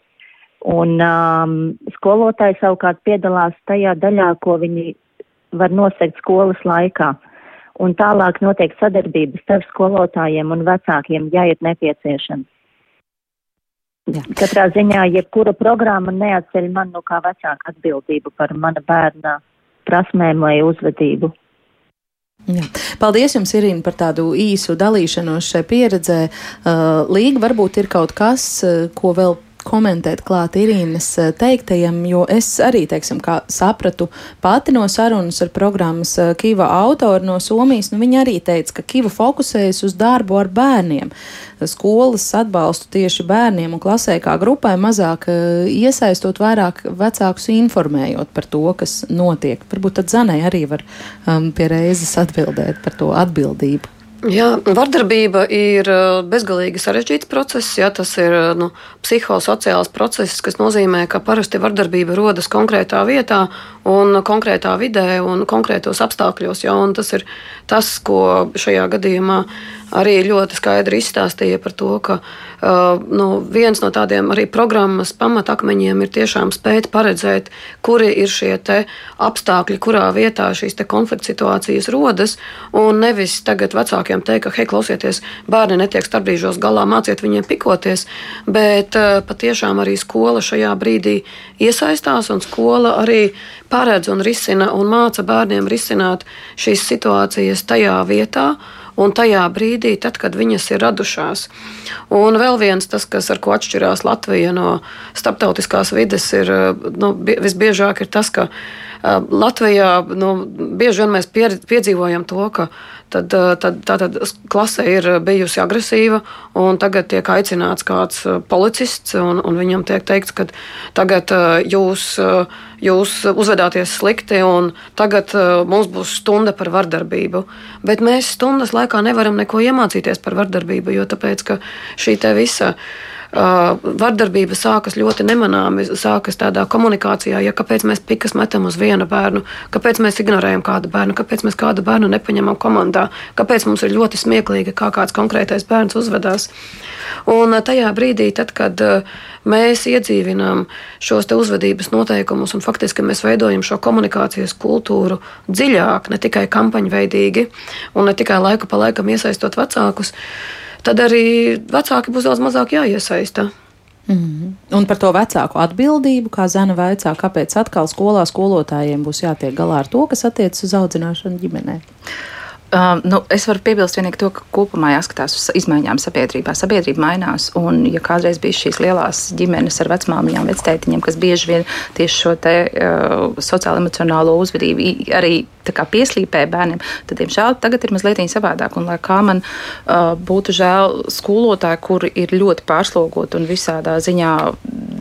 Un um, skolotāji savukārt piedalās tajā daļā, ko viņi var nosegt skolas laikā. Un tālāk notiek sadarbības starp skolotājiem un vecākiem, ja ir nepieciešams. Jā. Katrā ziņā, jebkura programma neatceļ man no kā vecāka atbildību par mana bērna prasmēm vai uzvedību. Jā. Paldies jums, Irīna, par tādu īsu dalīšanos šajā pieredzē. Uh, Līga varbūt ir kaut kas, uh, ko vēl komentēt klāt Irīnas eh, teiktajam, jo es arī, teiksim, kā sapratu pati no sarunas ar programmas eh, Kiva autoru no Somijas, nu viņa arī teica, ka Kiva fokusējas uz darbu ar bērniem, skolas atbalstu tieši bērniem un klasē kā grupai mazāk eh, iesaistot vairāk vecākus informējot par to, kas notiek. Varbūt tad Zanai arī var um, pie reizes atbildēt par to atbildību. Jā, vardarbība ir bezgalīgi sarežģīts process. Jā, tas ir nu, psihosociāls process, kas nozīmē, ka parasti vardarbība rodas konkrētā vietā, un konkrētā vidē un konkrētos apstākļos. Jā, un tas ir tas, ko šajā gadījumā arī ļoti skaidri izstāstīja par to, ka uh, nu, viens no tādiem arī programmas pamatakmeņiem ir tiešām spēt paredzēt, kuri ir šie apstākļi, kurā vietā šīs konflikta situācijas rodas, un nevis tagad vecākiem teikt, ka, hei, klausieties, bērni netiek starpbrīžos galā, māciet viņiem pikoties, bet uh, patiešām arī skola šajā brīdī iesaistās, un skola arī paredz un risina un māca bērniem risināt šīs situācijas tajā vietā un tajā brīdī, tad, kad viņas ir radušās. Un vēl viens, tas, kas ar ko atšķirās Latvija no starptautiskās vides, ir nu, visbiežāk ir tas, ka Latvijā nu, bieži vien mēs piedzīvojam to, ka tad, tad, tātad klase ir bijusi agresīva, un tagad tiek aicināts kāds policists, un, un viņam tiek teikts, ka tagad jūs jūs uzvedāties slikti, un tagad mums būs stunda par vardarbību. Bet mēs stundas laikā nevaram neko iemācīties par vardarbību, jo tāpēc, šī visa Uh, vardarbība sākas ļoti nemanāmi, sākas tādā komunikācijā, ja kāpēc mēs pikas metam uz vienu bērnu, kāpēc mēs ignorējam kādu bērnu, kāpēc mēs kādu bērnu nepaņemam komandā, kāpēc mums ir ļoti smieklīgi, kā kāds konkrētais bērns uzvedās. Un tajā brīdī, tad, kad mēs iedzīvinām šos uzvedības noteikumus un faktiski mēs veidojam šo komunikācijas kultūru dziļāk, ne tikai kampaņveidīgi un ne tikai laiku pa laikam iesaistot vecākus, tad arī vecāki būs daudz mazāk jāiesaista. Mm -hmm. Un par to vecāku atbildību, kā Zana vaicā, kāpēc atkal skolā skolotājiem būs jātiek galā ar to, kas attiecas uz audzināšanu ģimenē. Uh, nu, es varu piebilst tikai to, ka kopumā jāskatās uz izmaiņām sabiedrībā. Sabiedrība mainās, un, ja kādreiz bija šīs lielās ģimenes ar vecmāmiņām, vectētiņiem, kas bieži vien tieši šo te, uh, sociālo-emocionālo uzvedību arī pieslīpēja bērniem, tad, diemžēl, tagad ir mazliet savādāk. Un, lai kā man uh, būtu žēl skolotāji, kuri ir ļoti pārslogoti un visādā ziņā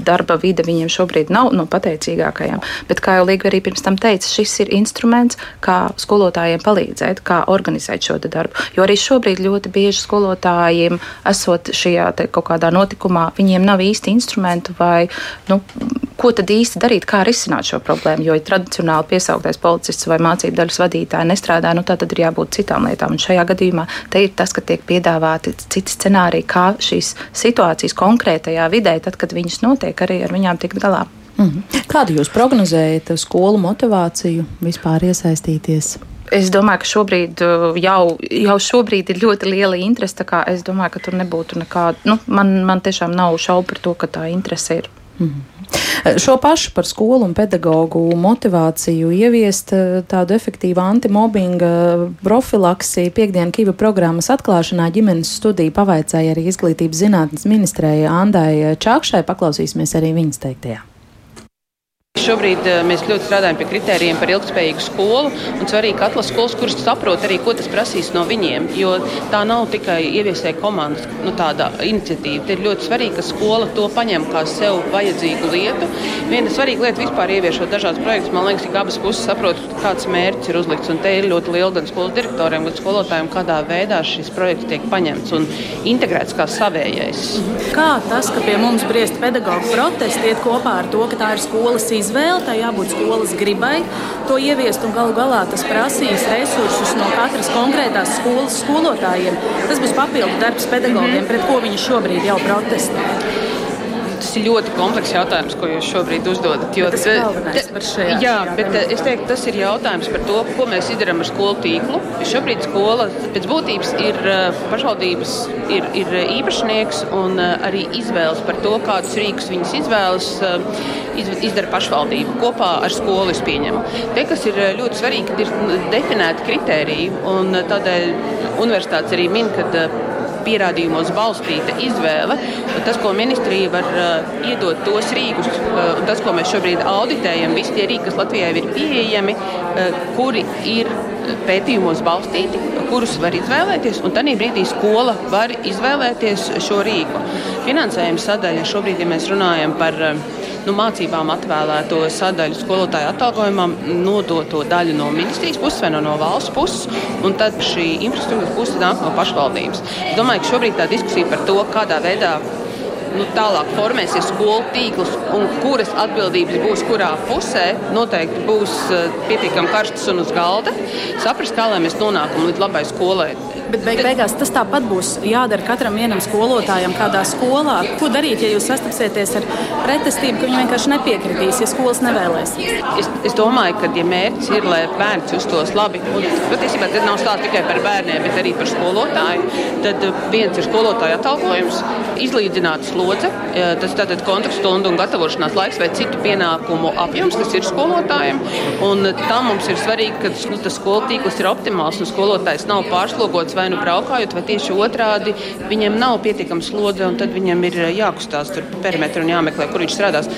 darba vide viņiem šobrīd nav no pateicīgākajām. Bet, kā jau Līga arī pirms tam teica, šis ir instruments, kā skolotājiem palīdzēt, kā organizēt šo darbu. Jo arī šobrīd ļoti bieži skolotājiem, esot šajā kaut kādā notikumā, viņiem nav īsti instrumentu vai nu, ko tad īsti darīt, kā risināt šo problēmu. Jo ja tradicionāli piesauktais policists vai mācību daļas vadītāji nestrādā, nu, tad ir jābūt citām lietām. Un šajā gadījumā te ir tas, ka tiek piedāvāti citi scenāriji, kā šīs situācijas konkrētajā vidē, tad, kad viņas notiek, arī ar viņām tikt galā. Mm. Kādu jūs prognozējat skolu motivāciju vispār iesaistīties? Es domāju, ka šobrīd jau, jau šobrīd ir ļoti liela interese. Es domāju, ka tur nebūtu nekāda. Nu, man, man tiešām nav šaubu par to, ka tā interese ir. Mm. Šo pašu par skolu un pedagoģu motivāciju ieviest eh, tādu efektīvu antimobbinga profilaksi piekdienu Kiva programmas atklāšanā ģimenes studiju pavaicāja arī izglītības zinātnes ministrēja Andai Čakšai. Paklausīsimies arī viņas teiktajā. Šobrīd uh, mēs ļoti strādājam pie kritērijiem par ilgspējīgu skolu. Svarīgi, ka atlases skolas, kuras saprot arī, ko tas prasīs no viņiem. Jo tā nav tikai ieviesēja komandas nu, iniciatīva. Te ir ļoti svarīgi, ka skola to paņem kā sev vajadzīgu lietu. Viena svarīga lieta vispār ieviešot dažādas projektus, man liekas, ka abas puses saprot, kāds mērķis ir uzlikts. Un te ir ļoti liela gan skolas direktoriem, gan skolotājiem, kādā veidā šis projekts tiek paņemts un integrēts kā savējais. Kā tas, ka pie mums briest pedagoģu protesti, iet kopā ar to, ka tā ir skolas izvēle? Izvēle, tai jābūt skolas gribai to ieviest, un galu galā tas prasīs resursus no katras konkrētās skolas skolotājiem. Tas būs papildu darbs pedagogiem, pret ko viņi šobrīd jau protestē tas ir ļoti komplekss jautājums, ko jūs šobrīd uzdodat. Jo, tas ir par šajā, jā, bet jā. es teiktu, tas ir jautājums par to, ko mēs darām ar skolu tīklu. Šobrīd skola pēc būtības ir pašvaldības ir, ir īpašnieks un arī izvēles par to, kādus rīkus viņas izvēlas, izdara pašvaldība kopā ar skolu. Te, kas ir ļoti svarīgi, ir definēti kritēriji, un tādēļ universitātes arī min, ka pierādījumos balstīta izvēle. Tas, ko ministrija var uh, iedot, tos rīkus, uh, un tas, ko mēs šobrīd auditējam, visi tie rīki, kas Latvijai ir pieejami, uh, kuri ir pētījumos balstīti, kurus var izvēlēties, un tādā brīdī skola var izvēlēties šo rīku. Finansējuma sadaļa šobrīd, ja mēs runājam par uh, nu, mācībām atvēlēto sadaļu skolotāju atalgojumam nodot to daļu no ministrijas puses vai no, no valsts puses, un tad šī infrastruktūra puse nāk no pašvaldības. Es domāju, ka šobrīd tā diskusija par to, kādā veidā nu, tālāk formēsies skolu tīkls un kuras atbildības būs kurā pusē, noteikti būs eh, pietiekami karstas un uz galda. Saprast, kā lai mēs nonākam līdz labai skolai. Bet beig beigās tas tāpat būs jādara katram vienam skolotājam kādā skolā. Ko darīt, ja jūs sastapsieties ar pretestību, ka viņi vienkārši nepiekritīs, ja skolas nevēlēsies? Es, es domāju, ka ja mērķis ir, lai bērns justos labi, un patiesībā tas nav stāsts tikai par bērniem, bet arī par skolotāju, tad viens ir skolotāja atalgojums, izlīdzināta slodze, tas tātad kontaktstundu un gatavošanās laiks vai citu pienākumu apjoms, kas ir skolotājiem. Un tam mums ir svarīgi, ka nu, tas skolu tīkls ir optimāls un skolotājs nav pārslogots vai nu braukājot, vai tieši otrādi viņiem nav pietiekama slodze, un tad viņam ir eh, jākustās tur perimetru un jāmeklē, kur viņš strādās.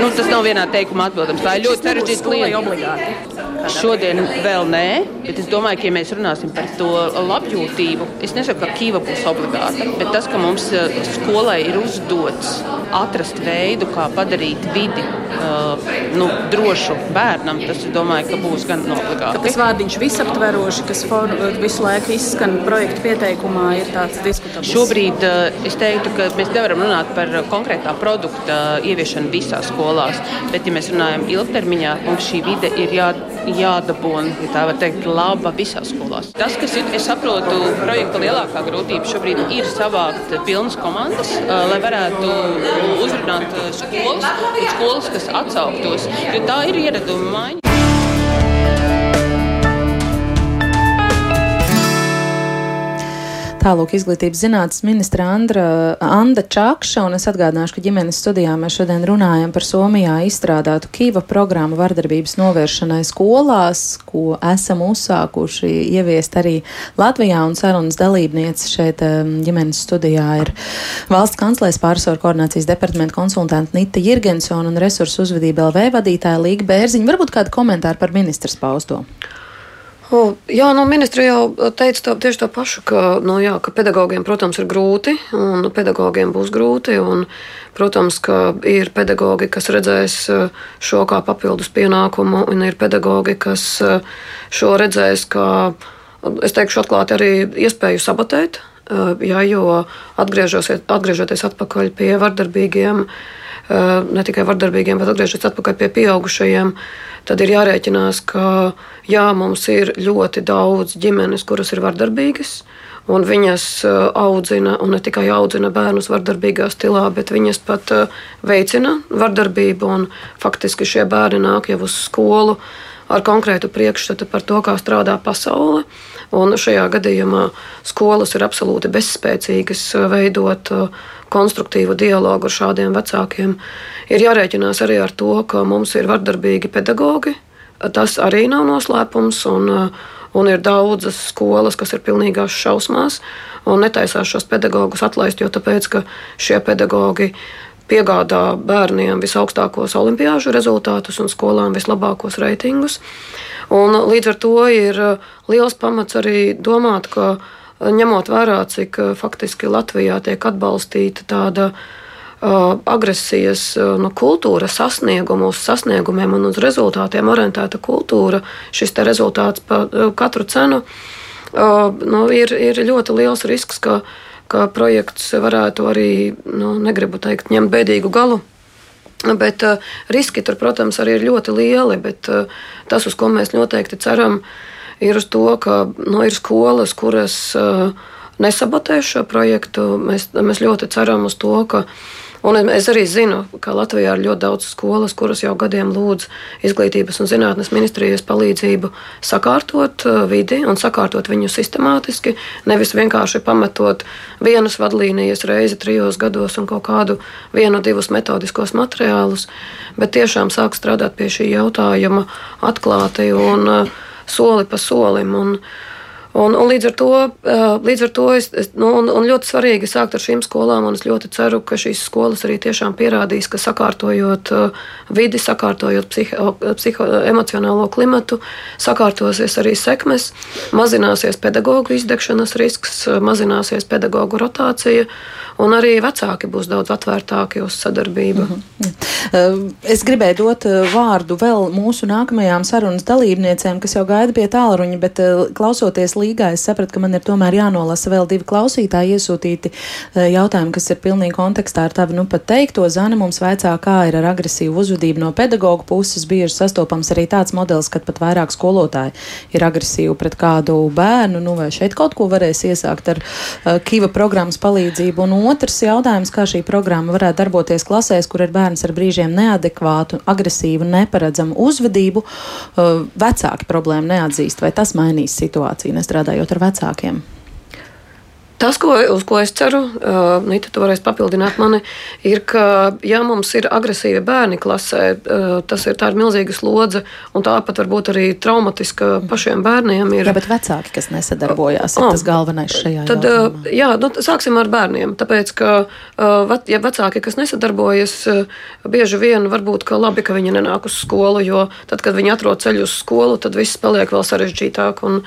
Nu, tas nav vienā teikumā atbildams. Tā ir ļoti sarežģīta lieta. Šodien vēl nē, bet es domāju, ka, ja mēs runāsim par to labjūtību, es nesaku, ka Kīva būs obligāta, bet tas, ka mums eh, skolai ir uzdots atrast veidu, kā padarīt vidi uh, nu, drošu bērnam, tas, es domāju, ka būs gan obligāti. Tas vārdiņš visaptveroši, kas for, visu laiku izskan projektu pieteikumā, ir tāds diskutabls. Šobrīd uh, es teiktu, ka mēs nevaram runāt par konkrētā produkta ieviešanu visās skolās, bet, ja mēs runājam ilgtermiņā, mums šī vide ir jā jādabūna, ja tā var teikt, laba visās skolās. Tas, kas ir, es saprotu, projekta lielākā grūtība šobrīd ir savākt pilnas komandas, lai varētu uzrunāt skolas un skolas, kas atsauktos, jo tā ir ieraduma maiņa. Tālūk, izglītības zinātnes ministra Andra, Anda Čakša, un es atgādināšu, ka ģimenes studijā mēs šodien runājam par Somijā izstrādātu Kīva programmu vardarbības novēršanai skolās, ko esam uzsākuši ieviest arī Latvijā, un sarunas dalībniece šeit ģimenes studijā ir valsts kanclēs pārsvaru koordinācijas departamenta konsultanta Nita Jirgensona un resursu uzvedība LV vadītāja Līga Bērziņa. Varbūt kādu komentāru par ministras pausto? O, jā, nu, ministri jau teica tā, tieši to pašu, ka, nu, jā, ka pedagogiem, protams, ir grūti, un pedagogiem būs grūti. Un, protams, ka ir pedagogi, kas redzēs eh, šo kā papildus pienākumu, un ir pedagogi, kas eh, šo redzēs kā, es teikšu, atklāti arī iespēju sabotēt. Eh, jā, jo atgriežoties atpakaļ pie vardarbīgiem, ne tikai vardarbīgiem, bet atgriežoties atpakaļ pie pieaugušajiem, tad ir jārēķinās, ka jā, mums ir ļoti daudz ģimenes, kuras ir vardarbīgas. Un viņas uh, audzina, un ne tikai audzina bērnus vardarbīgā stilā, bet viņas pat uh, veicina vardarbību. Faktiski šie bērni nāk jau uz skolu ar konkrētu priekšstatu par to, kā strādā pasaule. Un šajā gadījumā skolas ir absolūti bezspēcīgas uh, veidot konstruktīvu dialogu ar šādiem vecākiem. Ir jārēķinās arī ar to, ka mums ir vardarbīgi pedagogi. Tas arī nav noslēpums. Un, un ir daudzas skolas, kas ir pilnīgās šausmās un netaisās šos pedagogus atlaist, jo tāpēc, šie pedagogi piegādā bērniem visaugstākos olimpiāžu rezultātus un skolām vislabākos reitingus. Un līdz ar to ir liels pamats arī domāt, ka ņemot vērā, cik eh, faktiski Latvijā tiek atbalstīta tāda uh, agresijas uh, nu, kultūra, sasniegumu, uz sasniegumiem un uz rezultātiem orientēta kultūra, šis rezultāts par uh, katru cenu nu, ir, ir ļoti liels risks, ka, ka projekts varētu arī, nu, negribu teikt, ņemt bēdīgu galu. Bet uh, riski tur, protams, arī ir ļoti lieli. Bet, uh, tas, uz ko mēs noteikti ceram, ir ir uz to, ka nu, ir skolas, kuras uh, nesabotēs šo projektu. Mēs, mēs ļoti ceram uz to, ka. Un es arī zinu, ka Latvijā ir ļoti daudz skolas, kuras jau gadiem lūdz izglītības un zinātnes ministrijas palīdzību sakārtot vidi un sakārtot viņu sistemātiski. Nevis vienkārši pametot vienas vadlīnijas reizi trijos gados un kaut kādu vienu, divus metodiskos materiālus, bet tiešām sāk strādāt pie šī jautājuma atklāti un uh, soli pa solim. Un, Un, un līdz ar to, līdz ar to es, es, nu, un, un ļoti svarīgi sākt ar šīm skolām. Es ļoti ceru, ka šīs skolas arī tiešām pierādīs, ka sakārtojot vidi, sakārtojot psiho, psiho, emocionālo klimatu, sakārtosies arī sekmes, mazināsies pedagoģu izdegšanas risks, mazināsies pedagoģu rotācija, un arī vecāki būs daudz atvērtāki uz sadarbību. Mm -hmm. Es gribēju dot vārdu vēl mūsu nākamajām sarunas dalībniecēm, kas jau gaida pie tālruņa, bet klausoties līgā, es sapratu, ka man ir tomēr jānolasa vēl divi klausītāji iesūtīti jautājumi, kas ir pilnīgi kontekstā ar tavu nu pat teikto. Zana mums vaicā, kā ir ar agresīvu uzvedību no pedagoģa puses. Bieži sastopams arī tāds modelis, kad pat vairāk skolotāji ir agresīvi pret kādu bērnu, nu vai šeit kaut ko varēs iesākt ar uh, Kiva programmas palīdzību. Un otrs jautājums, kā šī programma varētu darboties klasēs, kur ir bērns ar brīžiem neadekvātu, agresīvu, neparedzamu uzvedību, uh, vecāki problēmu neatzīst, vai tas mainīs situāciju, nestrādājot ar vecākiem? Tas, ko, uz ko es ceru, uh, Nita, tu varēsi papildināt mani, ir, ka, ja mums ir agresīvi bērni klasē, uh, tas ir tāda milzīga slodze, un tāpat varbūt arī traumatiska pašiem bērniem. Ir... Jā, bet vecāki, kas nesadarbojās, ir oh, tas galvenais šajā tad, jautājumā. Uh, jā, nu, sāksim ar bērniem, tāpēc, ka, uh, ja vecāki, kas nesadarbojas, uh, bieži vien varbūt, ka labi, ka viņi nenāk uz skolu, jo tad, kad viņi atrod ceļu uz skolu, tad viss paliek vēl sarežģītāk. Un,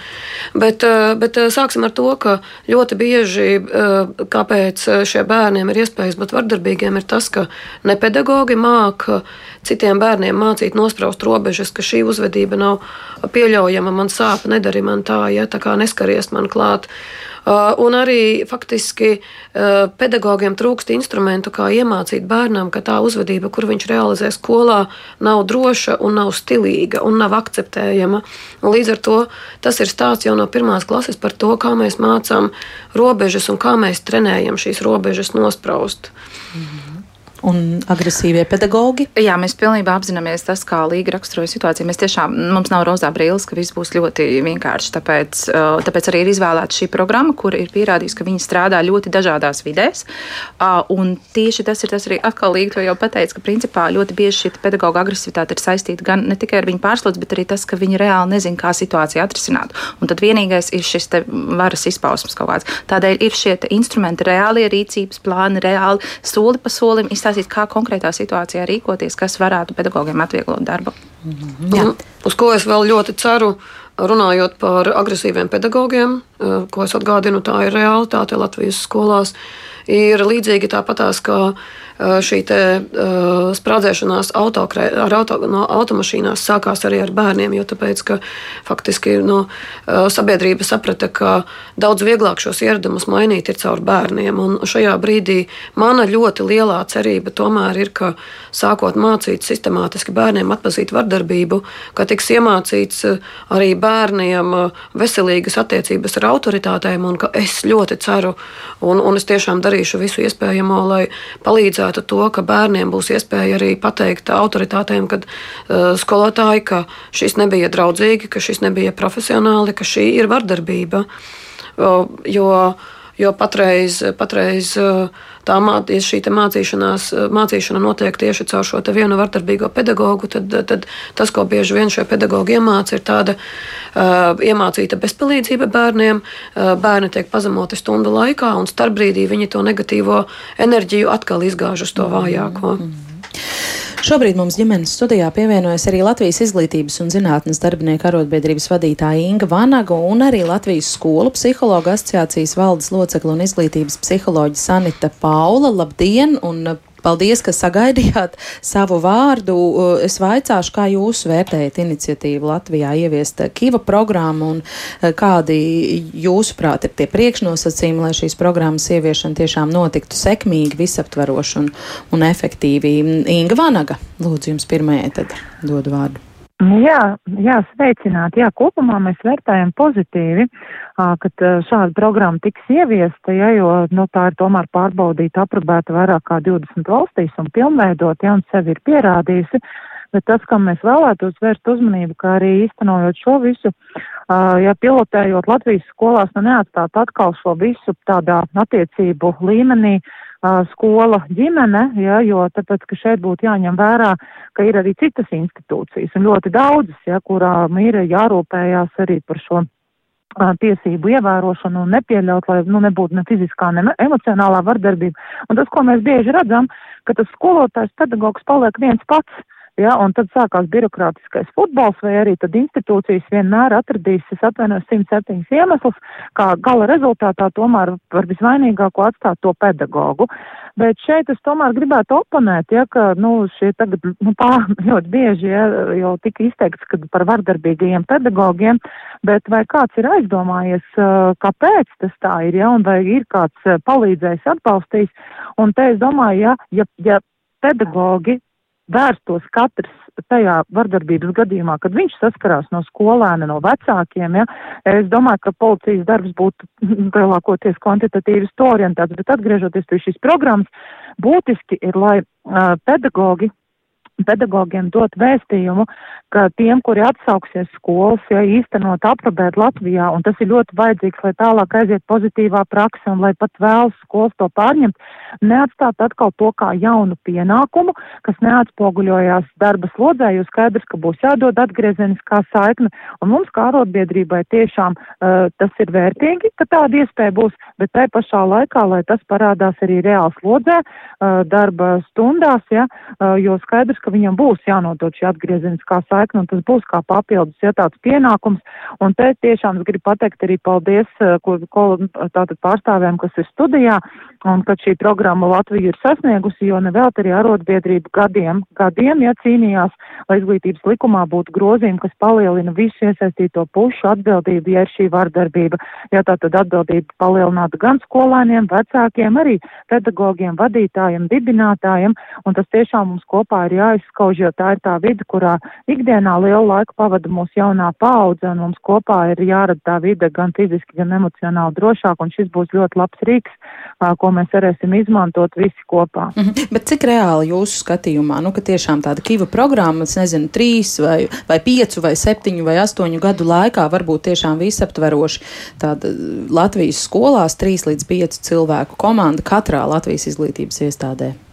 bet, uh, bet sāksim ar to, ka ļoti bieži bieži, eh, kāpēc eh, šiem bērniem ir iespējas būt vardarbīgiem, ir tas, ka ne pedagogi māca citiem bērniem mācīt nospraust robežas, ka šī uzvedība nav pieļaujama, man sāp, nedari man tā, ja tā kā neskaries man klāt. Uh, un arī faktiski uh, pedagogiem trūkst instrumentu, kā iemācīt bērnam, ka tā uzvedība, kur viņš realizē skolā, nav droša un nav stilīga un nav akceptējama. Līdz ar to tas ir stāsts jau no pirmās klases par to, kā mēs mācām robežas un kā mēs trenējam šīs robežas nospraust. -hmm un agresīvie pedagogi? Jā, mēs pilnībā apzināmies tas, kā līga raksturoja situāciju. Mēs tiešām, mums nav rozā brīlis, ka viss būs ļoti vienkārši. Tāpēc, uh, tāpēc arī ir izvēlēta šī programma, kur ir pierādījusi, ka viņi strādā ļoti dažādās vidēs. Uh, un tieši tas ir tas arī atkal līga to jau pateica, ka principā ļoti bieži šī pedagoģa agresivitāte ir saistīta gan ne tikai ar viņu pārslodzi, bet arī tas, ka viņi reāli nezina, kā situāciju atrisināt. Un tad vienīgais ir šis varas izpausmes kaut kāds. Tādēļ ir šie instrumenti, reālie rīcības plāni, reāli soli pa solim izstāstīt pastāstīt, kā konkrētā situācijā rīkoties, kas varētu pedagogiem atvieglot darbu. -hmm. Jā. Uz ko es vēl ļoti ceru, runājot par agresīviem pedagogiem, eh, ko es atgādinu, tā ir realitāte Latvijas skolās, ir līdzīgi tāpatās, ka šī te, uh, sprādzēšanās autokrē, ar auto, no automašīnās sākās arī ar bērniem, jo tāpēc, ka faktiski no, uh, sabiedrība saprata, ka daudz vieglāk šos ieradumus mainīt ir caur bērniem. Un šajā brīdī mana ļoti lielā cerība tomēr ir, ka sākot mācīt sistemātiski bērniem atpazīt vardarbību, ka tiks iemācīts arī bērniem veselīgas attiecības ar autoritātēm, un ka es ļoti ceru, un, un es tiešām darīšu visu iespējamo, lai palīdzētu paredzētu to, ka bērniem būs iespēja arī pateikt autoritātēm, kad uh, skolotāji, ka šis nebija draudzīgi, ka šis nebija profesionāli, ka šī ir vardarbība. Uh, jo, jo patreiz, patreiz uh, tā ja šī mācīšanās, mācīšana notiek tieši caur šo vienu vardarbīgo pedagogu, tad, tad tas, ko bieži vien šie pedagogi iemāca, ir tāda uh, iemācīta bezpalīdzība bērniem. Uh, bērni tiek pazemoti stundu laikā, un starpbrīdī viņi to negatīvo enerģiju atkal izgāž uz to vājāko. Mm -hmm. Šobrīd mums ģimenes studijā pievienojas arī Latvijas izglītības un zinātnes darbinieku arotbiedrības vadītāja Inga Vanaga un arī Latvijas skolu psihologa asociācijas valdes locekla un izglītības psiholoģa Sanita Paula. Labdien! Un Paldies, ka sagaidījāt savu vārdu. Es vaicāšu, kā jūs vērtējat iniciatīvu Latvijā ieviest Kiva programmu un eh, kādi jūsuprāt ir tie priekšnosacījumi, lai šīs programmas ieviešana tiešām notiktu sekmīgi, visaptveroši un, un efektīvi. Inga Vanaga, lūdzu jums pirmajai tad dod vārdu. Jā, jā, sveicināt. Jā, kopumā mēs vērtējam pozitīvi, ka šāda programma tiks ieviesta, ja, jo nu, tā ir tomēr pārbaudīta, aprobēta vairāk kā 20 valstīs un pilnveidot, ja un sevi ir pierādījusi. Bet tas, kam mēs vēlētos vērst uzmanību, kā arī īstenojot šo visu, ja pilotējot Latvijas skolās, nu neatstāt atkal šo visu tādā attiecību līmenī, skola ģimene, ja, jo tāpēc, ka šeit būtu jāņem vērā, ka ir arī citas institūcijas un ļoti daudzas, ja, kurām ir jārūpējās arī par šo tiesību ievērošanu un nepieļaut, lai nu, nebūtu ne fiziskā, ne emocionālā vardarbība. Un tas, ko mēs bieži redzam, ka tas skolotājs pedagogs paliek viens pats Ja, un tad sākās birokrātiskais futbols, vai arī tad institūcijas vienmēr atradīs, es atvainojos, 107 iemeslus, kā gala rezultātā tomēr par visvainīgāko atstāt to pedagogu. Bet šeit es tomēr gribētu oponēt, ja, ka, nu, šie tagad, nu, tā ļoti bieži, ja, jau tika izteikts, ka par vardarbīgajiem pedagogiem, bet vai kāds ir aizdomājies, kāpēc tas tā ir, ja, un vai ir kāds palīdzējis, atbalstījis, un te es domāju, ja, ja, ja pedagogi vērstos katrs tajā vardarbības gadījumā, kad viņš saskarās no skolēna, no vecākiem, ja, es domāju, ka policijas darbs būtu lielākoties kvantitatīvas to orientēts, bet atgriežoties pie šīs programmas, būtiski ir, lai uh, pedagogi pedagogiem dot vēstījumu, ka tiem, kuri atsauksies skolas, ja īstenot aprobēt Latvijā, un tas ir ļoti vajadzīgs, lai tālāk aiziet pozitīvā praksa un lai pat vēlas skolas to pārņemt, neatstāt atkal to kā jaunu pienākumu, kas neatspoguļojās darba slodzē, jo skaidrs, ka būs jādod atgriezeniskā saikne, un mums kā arotbiedrībai tiešām uh, tas ir vērtīgi, ka tāda iespēja būs, bet tai pašā laikā, lai tas parādās arī reāli slodzē, uh, darba stundās, ja, uh, jo skaidrs, ka viņam būs jānodod šī atgriezeniskā saikne, un tas būs kā papildus, ja tāds pienākums, un te tiešām es gribu pateikt arī paldies, ko, ko tātad pārstāvēm, kas ir studijā, un kad šī programma Latvija ir sasniegusi, jo nevēlt arī arotbiedrību gadiem, gadiem, ja cīnījās, lai izglītības likumā būtu grozījumi, kas palielina visu iesaistīto pušu atbildību, ja ir šī vardarbība, ja tā tad atbildība palielinātu gan skolēniem, vecākiem, arī pedagogiem, vadītājiem, dibinātājiem, un tas tiešām mums kopā ir jāizskauž, jo tā ir tā vide, kurā ikdienā lielu laiku pavada mūsu jaunā paudze, un mums kopā ir jārada tā vide gan fiziski, gan emocionāli drošāk, un šis būs ļoti labs rīks, ko mēs varēsim izmantot visi kopā. Mm -hmm. Bet cik reāli jūsu skatījumā, nu, ka tiešām tāda kiva programma, es nezinu, trīs vai, vai piecu vai septiņu vai astoņu gadu laikā varbūt tiešām visaptveroši tāda Latvijas skolās trīs līdz piecu cilvēku komanda katrā Latvijas izglītības iestādē?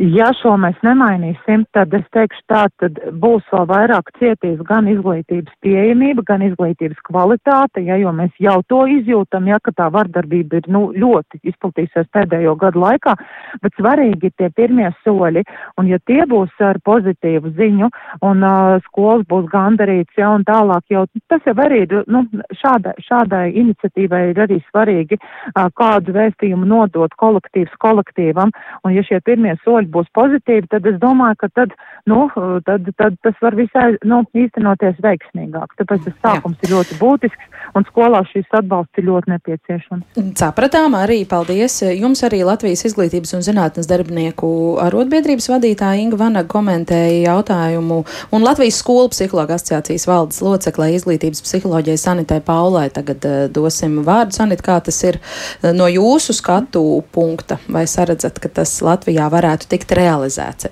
Ja šo mēs nemainīsim, tad es teikšu tā, tad būs vēl vairāk cietīs gan izglītības pieejamība, gan izglītības kvalitāte, ja, jo mēs jau to izjūtam, ja, ka tā vardarbība ir nu, ļoti izplatījusies pēdējo gadu laikā, bet svarīgi ir tie pirmie soļi, un ja tie būs ar pozitīvu ziņu, un uh, skolas būs gandarīts, ja, un tālāk jau tas jau arī ir, nu, šādai, šādai iniciatīvai ir arī svarīgi, uh, kādu vēstījumu nodot kolektīvs kolektīvam, un ja šie pirmie soļi soļi būs pozitīvi, tad es domāju, ka tad, nu, tad, tad tas var visai nu, īstenoties veiksmīgāk. Tāpēc tas sākums Jā. ir ļoti būtisks un skolā šīs atbalsts ir ļoti nepieciešams. Sapratām arī, paldies. Jums arī Latvijas izglītības un zinātnes darbinieku arotbiedrības vadītāja Inga Vanaga komentēja jautājumu un Latvijas skolu psihologa asociācijas valdes loceklē izglītības psiholoģijai Sanitai Paulai. Tagad uh, dosim vārdu Sanit, kā tas ir uh, no jūsu skatu punkta. Vai saredzat, ka tas Latvijā varētu tikt realizēts?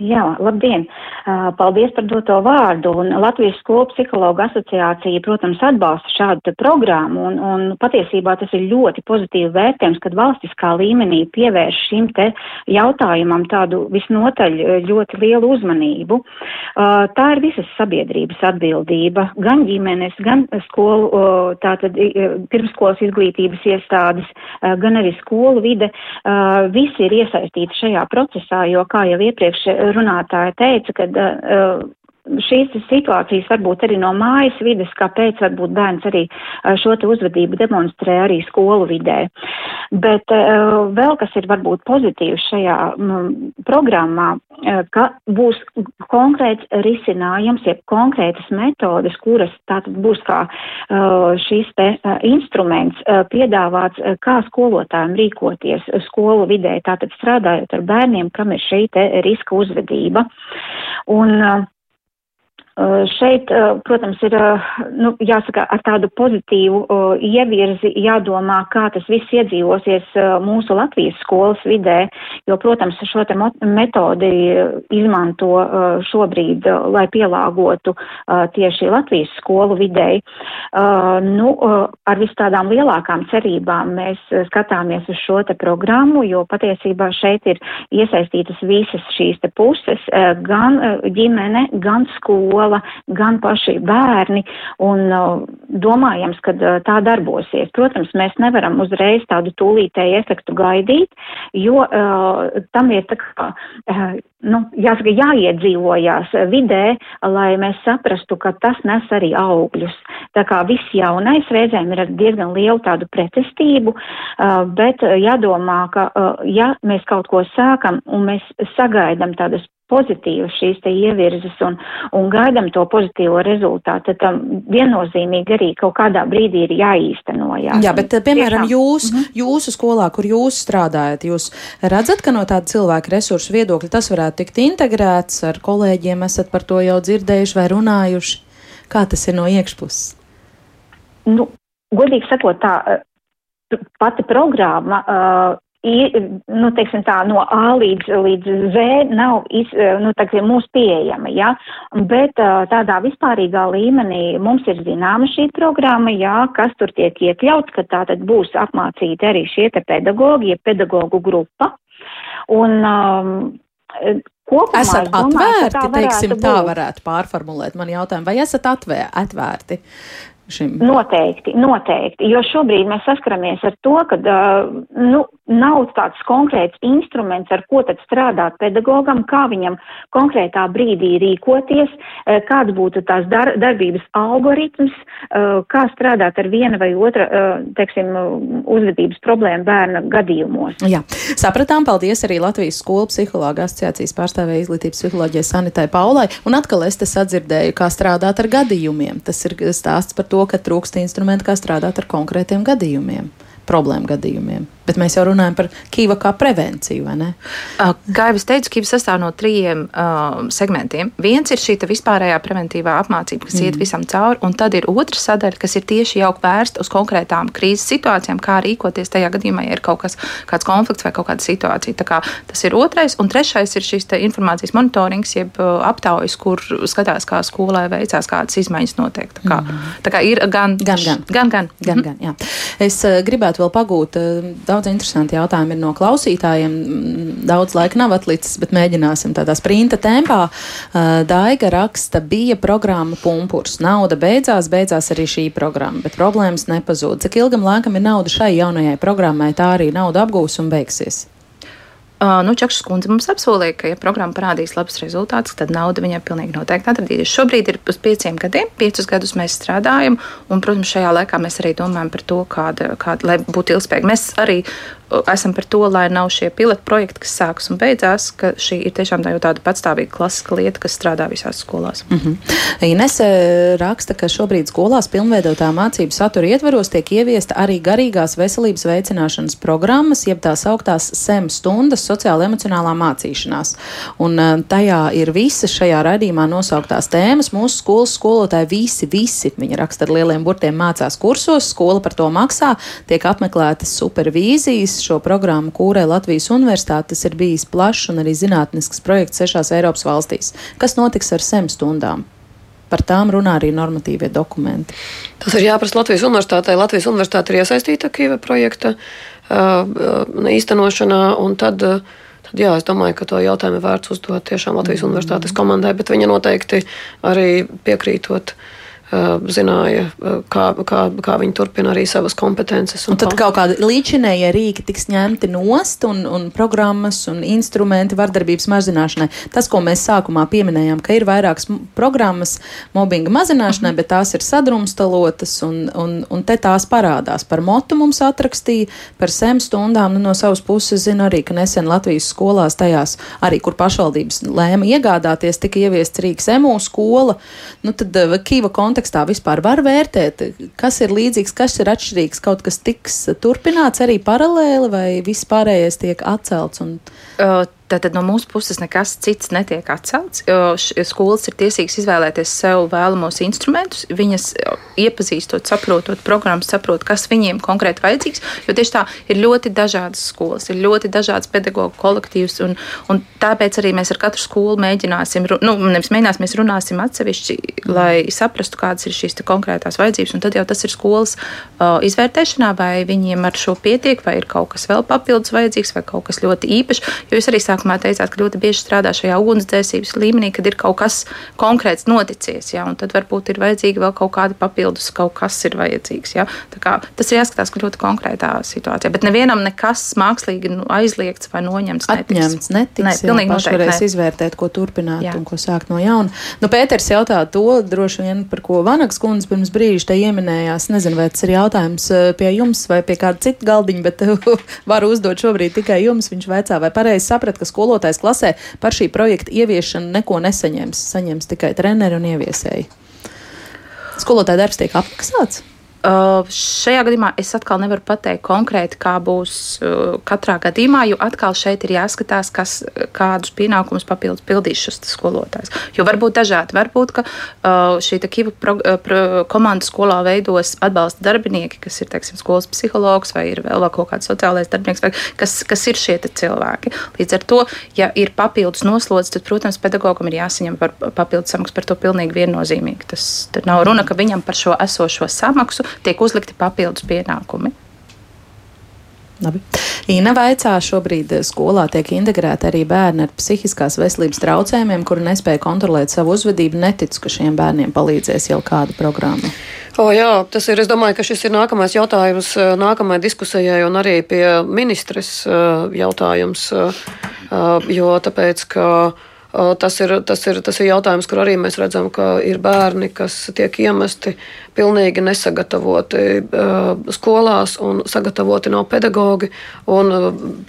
Jā, labdien! Paldies par doto vārdu. Un Latvijas skolu psihologu asociācija, protams, atbalsta šādu programmu. Un, un patiesībā tas ir ļoti pozitīvi vērtējums, kad valstiskā līmenī pievērš šim te jautājumam tādu visnotaļ ļoti lielu uzmanību. Tā ir visas sabiedrības atbildība, gan ģimenes, gan skolu, tātad pirmskolas izglītības iestādes, gan arī skolu vide. Visi ir iesaistīti šajā procesā, jo, kā jau iepriekš runātāja teica, ka uh, šīs situācijas varbūt arī no mājas vides, kāpēc varbūt bērns arī šo te uzvedību demonstrē arī skolu vidē. Bet uh, vēl kas ir varbūt pozitīvs šajā m, programmā, uh, ka būs konkrēts risinājums, jeb konkrētas metodes, kuras tātad būs kā šīs te instruments piedāvāts, kā skolotājiem rīkoties skolu vidē, tātad strādājot ar bērniem, kam ir šī te riska uzvedība. Un, uh, Eh, šeit, protams, ir nu, jāsaka ar tādu pozitīvu ievirzi jādomā, kā tas viss iedzīvosies mūsu Latvijas skolas vidē, jo, protams, šo te metodi izmanto šobrīd, lai pielāgotu tieši Latvijas skolu videi. Nu, ar vis tādām lielākām cerībām mēs skatāmies uz šo te programmu, jo patiesībā šeit ir iesaistītas visas šīs te puses, gan ģimene, gan skola skola, gan paši bērni, un uh, domājams, ka uh, tā darbosies. Protams, mēs nevaram uzreiz tādu tūlītēju efektu gaidīt, jo uh, tam ir tā kā, nu, jāsaka, jāiedzīvojās vidē, lai mēs saprastu, ka tas nes arī augļus. Tā kā viss jaunais reizēm ir ar diezgan lielu tādu pretestību, bet jādomā, ka ja mēs kaut ko sākam un mēs sagaidam tādas pozitīvas šīs te ievirzes un, un gaidam to pozitīvo rezultātu, tad tam viennozīmīgi arī kaut kādā brīdī ir jāīstenojās. Jā, bet, piemēram, Tiešām. jūs, -hmm. jūsu skolā, kur jūs strādājat, jūs redzat, ka no tāda cilvēka resursu viedokļa tas varētu tikt integrēts ar kolēģiem, esat par to jau dzirdējuši vai runājuši? Kā tas ir no iekšpuses? Nu, godīgi sakot, tā pati programma uh, nu, teiksim tā, no A līdz, līdz Z nav iz, nu, teiksim, mūsu pieejama, ja? bet tādā vispārīgā līmenī mums ir zināma šī programma, jā, kas tur tiek iekļauts, ka tā tad būs apmācīti arī šie te pedagogi, ja pedagogu grupa. Un, um, Kopumā, esat domāju, atvērti, tā teiksim, būt. tā varētu pārformulēt man jautājumu, vai esat atvēr, atvērti šim? Noteikti, noteikti, jo šobrīd mēs saskaramies ar to, ka nu, nav tāds konkrēts instruments, ar ko tad strādāt pedagogam, kā viņam konkrētā brīdī rīkoties, uh, kāds būtu tās dar darbības algoritms, uh, kā strādāt ar viena vai otra, uh, teiksim, uzvedības problēmu bērna gadījumos. Jā, sapratām, paldies arī Latvijas skolu psihologa asociācijas pārstāvēja izglītības psiholoģijai Sanitai Paulai, un atkal es te sadzirdēju, kā strādāt ar gadījumiem. Tas ir stāsts par to, to, ka trūkst instrumenti, kā strādāt ar konkrētiem gadījumiem, problēmu gadījumiem. Bet mēs jau runājam par kīva kā prevenciju, vai ne? Kā jau es teicu, kīva sastāv no trījiem uh, segmentiem. Viens ir šī vispārējā preventīvā apmācība, kas mm. iet visam cauri, un tad ir otra sadaļa, kas ir tieši jau vērsta uz konkrētām krīzes situācijām, kā rīkoties tajā gadījumā, ja ir kaut kas, kāds konflikts vai kaut kāda situācija. Tā kā tas ir otrais, un trešais ir šīs informācijas monitorings, jeb aptaujas, kur skatās, kā skolai veicās, kādas izmaiņas notiek. Tā kā, mm. tā kā ir gan, gan, gan, gan, gan. gan, gan jā. Es uh, gribētu vēl pagūt uh, daudz interesanti jautājumi ir no klausītājiem. Daudz laika nav atlicis, bet mēģināsim tādā sprinta tempā. Daiga raksta, bija programma Pumpurs. Nauda beidzās, beidzās arī šī programma, bet problēmas nepazūd. Cik ilgam laikam ir nauda šai jaunajai programmai, tā arī nauda apgūs un beigsies? Nu, Čakšs kundze mums apsolīja, ka, ja programma parādīs labus rezultātus, tad nauda viņai pilnīgi noteikti atradīsies. Šobrīd ir uz pieciem gadiem, piecus gadus mēs strādājam, un, protams, šajā laikā mēs arī domājam par to, kāda, kāda lai būtu ilgspējīga. Mēs arī esam par to, lai nav šie pilotu projekti, kas sākas un beidzās, ka šī ir tiešām tā tāda patstāvīga klasiska lieta, kas strādā visās skolās. Mm -hmm. Inese raksta, ka šobrīd skolās pilnveidotā mācību satura ietveros tiek ieviesta arī garīgās veselības veicināšanas programmas, jeb tās augtās SEM stundas sociāla emocionālā mācīšanās. Un tajā ir visas šajā raidījumā nosauktās tēmas. Mūsu skolas skolotāji visi, visi, viņi raksta ar lieliem burtiem, mācās kursos, skola par to maksā, tiek apmeklētas supervīzijas, šo programmu kūrē Latvijas universitāte. Tas ir bijis plašs un arī zinātnisks projekts sešās Eiropas valstīs. Kas notiks ar SEM stundām? Par tām runā arī normatīvie dokumenti. Tas ir jāprasa Latvijas universitātei. Latvijas universitāte ir iesaistīta Kīva projekta uh, īstenošanā, un tad uh, Tad, jā, es domāju, ka to jautājumu vērts uzdot tiešām Latvijas mm. universitātes komandai, bet viņa noteikti arī piekrītot uh, zināja, kā, kā, kā viņi turpina arī savas kompetences. Un, un tad kaut kādi līdzinējie rīki tiks ņemti nost un, un programmas un instrumenti vardarbības mazināšanai. Tas, ko mēs sākumā pieminējām, ka ir vairākas programmas mobbinga mazināšanai, bet tās ir sadrumstalotas un, un, un te tās parādās. Par motu mums atrakstīja, par sem stundām. Nu, no savas puses zinu arī, ka nesen Latvijas skolās tajās, arī kur pašvaldības lēma iegādāties, tika ieviests Rīgas emu skola. Nu, tad Kīva kontekstā kontekstā vispār var vērtēt, kas ir līdzīgs, kas ir atšķirīgs, kaut kas tiks turpināts arī paralēli vai viss pārējais tiek atcelts? Un... Uh, Tātad no mūsu puses nekas cits netiek atcelts. Skolas ir tiesīgas izvēlēties sev vēlamos instrumentus. Viņas iepazīstot, saprotot programmu, saprot, kas viņiem konkrēti vajadzīgs. Jo tieši tā ir ļoti dažādas skolas, ir ļoti dažādas pedagoģu kolektīvs. Un, un tāpēc arī mēs ar katru skolu mēģināsim, nu, nevis mēģināsim, mēs runāsim atsevišķi, lai saprastu, kādas ir šīs konkrētās vajadzības. Un tad jau tas ir skolas uh, izvērtēšanā, vai viņiem ar šo pietiek, vai ir kaut kas vēl papildus vajadzīgs, vai kaut kas ļoti īpašs. Jo jūs arī sākat sākumā teicāt, ka ļoti bieži strādā šajā ugunsdzēsības līmenī, kad ir kaut kas konkrēts noticis, ja, tad varbūt ir vajadzīgi vēl kaut kādi papildus, kaut kas ir vajadzīgs. Ja. Kā, tas ir jāskatās ļoti konkrētā situācijā, bet nevienam nekas mākslīgi nu, aizliegts vai noņemts. Atņemts netiks. Ne, pilnīgi noteikti. Varēs izvērtēt, ko turpināt jā. un ko sākt no jauna. Nu, Pēters jautā to droši vien, par ko Vanagas kundze pirms brīža te ieminējās. Nezinu, vai tas ir jautājums eh, pie jums vai pie kāda cita galdiņa, bet varu uzdot šobrīd tikai jums. Viņš vaicā, vai pareizi saprat, ka skolotājs klasē par šī projekta ieviešanu neko nesaņems. Saņems tikai treneri un ieviesēji. Skolotāja darbs tiek apmaksāts? Uh, šajā gadījumā es atkal nevaru pateikt konkrēti, kā būs uh, katrā gadījumā, jo atkal šeit ir jāskatās, kas, kādus pienākumus papildus pildīs šis skolotājs. Jo var būt dažādi. Varbūt, ka uh, šī kiva pro, uh, pro, komanda skolā veidos atbalsta darbinieki, kas ir teiksim, skolas psihologs vai ir vēl kaut kāds sociālais darbinieks, vai, kas, kas ir šie cilvēki. Līdz ar to, ja ir papildus noslodzes, tad, protams, pedagogam ir jāsaņem papildus samaksu par to pilnīgi viennozīmīgi. Tas nav runa, ka viņam par šo esošo samaksu tiek uzlikti papildus pienākumi. Labi. Ina vaicā, šobrīd skolā tiek integrēti arī bērni ar psihiskās veselības traucējumiem, kuri nespēja kontrolēt savu uzvedību. Neticu, ka šiem bērniem palīdzēs jau kāda programma. O, jā, tas ir. Es domāju, ka šis ir nākamais jautājums eh, nākamajai diskusijai un arī pie ministres eh, jautājums. Eh, jo tāpēc, ka Tas ir, tas, ir, tas ir jautājums, kur arī mēs redzam, ka ir bērni, kas tiek iemesti pilnīgi nesagatavoti skolās un sagatavoti nav pedagogi.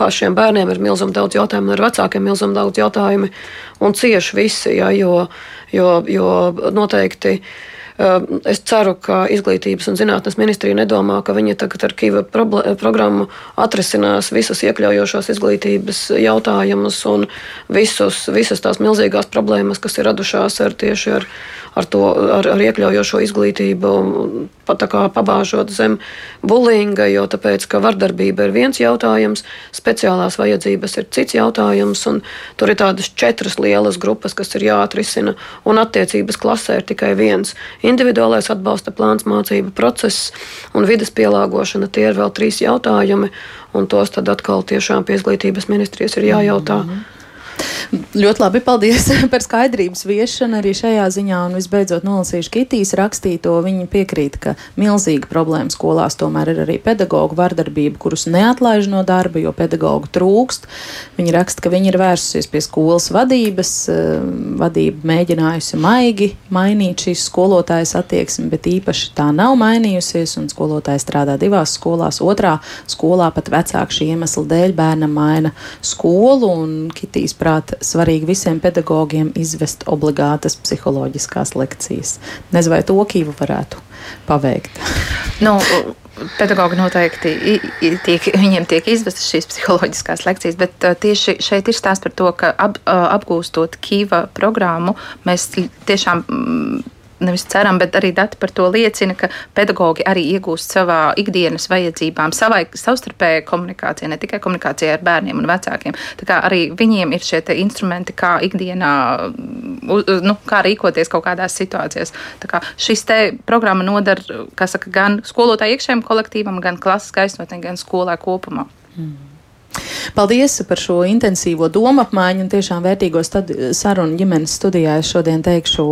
Pašiem bērniem ir milzīgi daudz jautājumu, ar vecākiem milzīgi daudz jautājumu un cieši visi, ja, jo, jo, jo noteikti. Es ceru, ka Izglītības un zinātnes ministrija nedomā, ka viņi tagad ar Kīva programmu atrisinās visas iekļaujošās izglītības jautājumus un visus, visas tās milzīgās problēmas, kas ir radušās ar tieši ar ar, to, ar, ar iekļaujošo izglītību, pat kā pabāžot zem bulinga, jo tāpēc, ka vardarbība ir viens jautājums, speciālās vajadzības ir cits jautājums, un tur ir tādas četras lielas grupas, kas ir jāatrisina, un attiecības klasē ir tikai viens - individuālais atbalsta plāns, mācību process un vidas pielāgošana. Tie ir vēl trīs jautājumi, un tos tad atkal tiešām pie izglītības ministrijas ir jājautā. Mm -hmm. Ļoti labi, paldies par skaidrības viešanu arī šajā ziņā. Un visbeidzot, nolasīšu Kitijas rakstīto. Viņa piekrīt, ka milzīga problēma skolās tomēr ir arī pedagoģu vardarbība, kurus neatlaiž no darba, jo pedagoģu trūkst. Viņa raksta, ka viņa ir vērsusies pie skolas vadības, eh, vadība mēģinājusi maigi mainīt šīs skolotājas attieksmi, bet īpaši tā nav mainījusies, un skolotāja strādā divās skolās. Otrā skolā pat vecāku šī iemesla dēļ bērnam maina skolu, un Kitijas prāt svarīgi visiem pedagogiem izvest obligātas psiholoģiskās lekcijas. Nezinu, vai to Kīva varētu paveikt. Nu, Pedagogi noteikti tiek, viņiem tiek izvestas šīs psiholoģiskās lekcijas, bet tieši šeit ir stāsts par to, ka ap, apgūstot Kīva programmu, mēs tiešām nevis ceram, bet arī dati par to liecina, ka pedagogi arī iegūst savā ikdienas vajadzībām, savai savstarpējai komunikācijai, ne tikai komunikācijai ar bērniem un vecākiem. Tā kā arī viņiem ir šie instrumenti, kā ikdienā, nu, kā rīkoties kaut kādās situācijās. Tā kā šis te programma nodara, kā saka, gan skolotāju iekšējiem kolektīvam, gan klases gaisotnē, gan skolē kopumā. Mm. Paldies par šo intensīvo domu apmaiņu un tiešām vērtīgo sarunu ģimenes studijā. Es šodien teikšu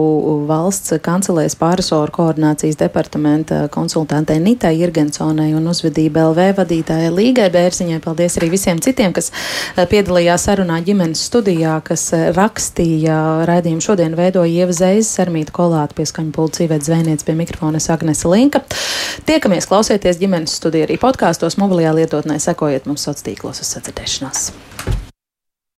valsts kancelēs pārisoru koordinācijas departamenta konsultantei Nitai Irgensonai un uzvedība LV vadītājai Līgai Bērziņai. Paldies arī visiem citiem, kas eh, piedalījās sarunā ģimenes studijā, kas eh, rakstīja raidījumu šodien veidoja Ieva Zeizes, Armīta Kolāta pie skaņu pulca īvēt zvejniec pie mikrofona Agnese Linka. Tiekamies, klausieties ģimenes studiju arī podkāstos, mobilajā lietotnē, sekojiet mums sociālos tīklos uz sadzirdēšanos.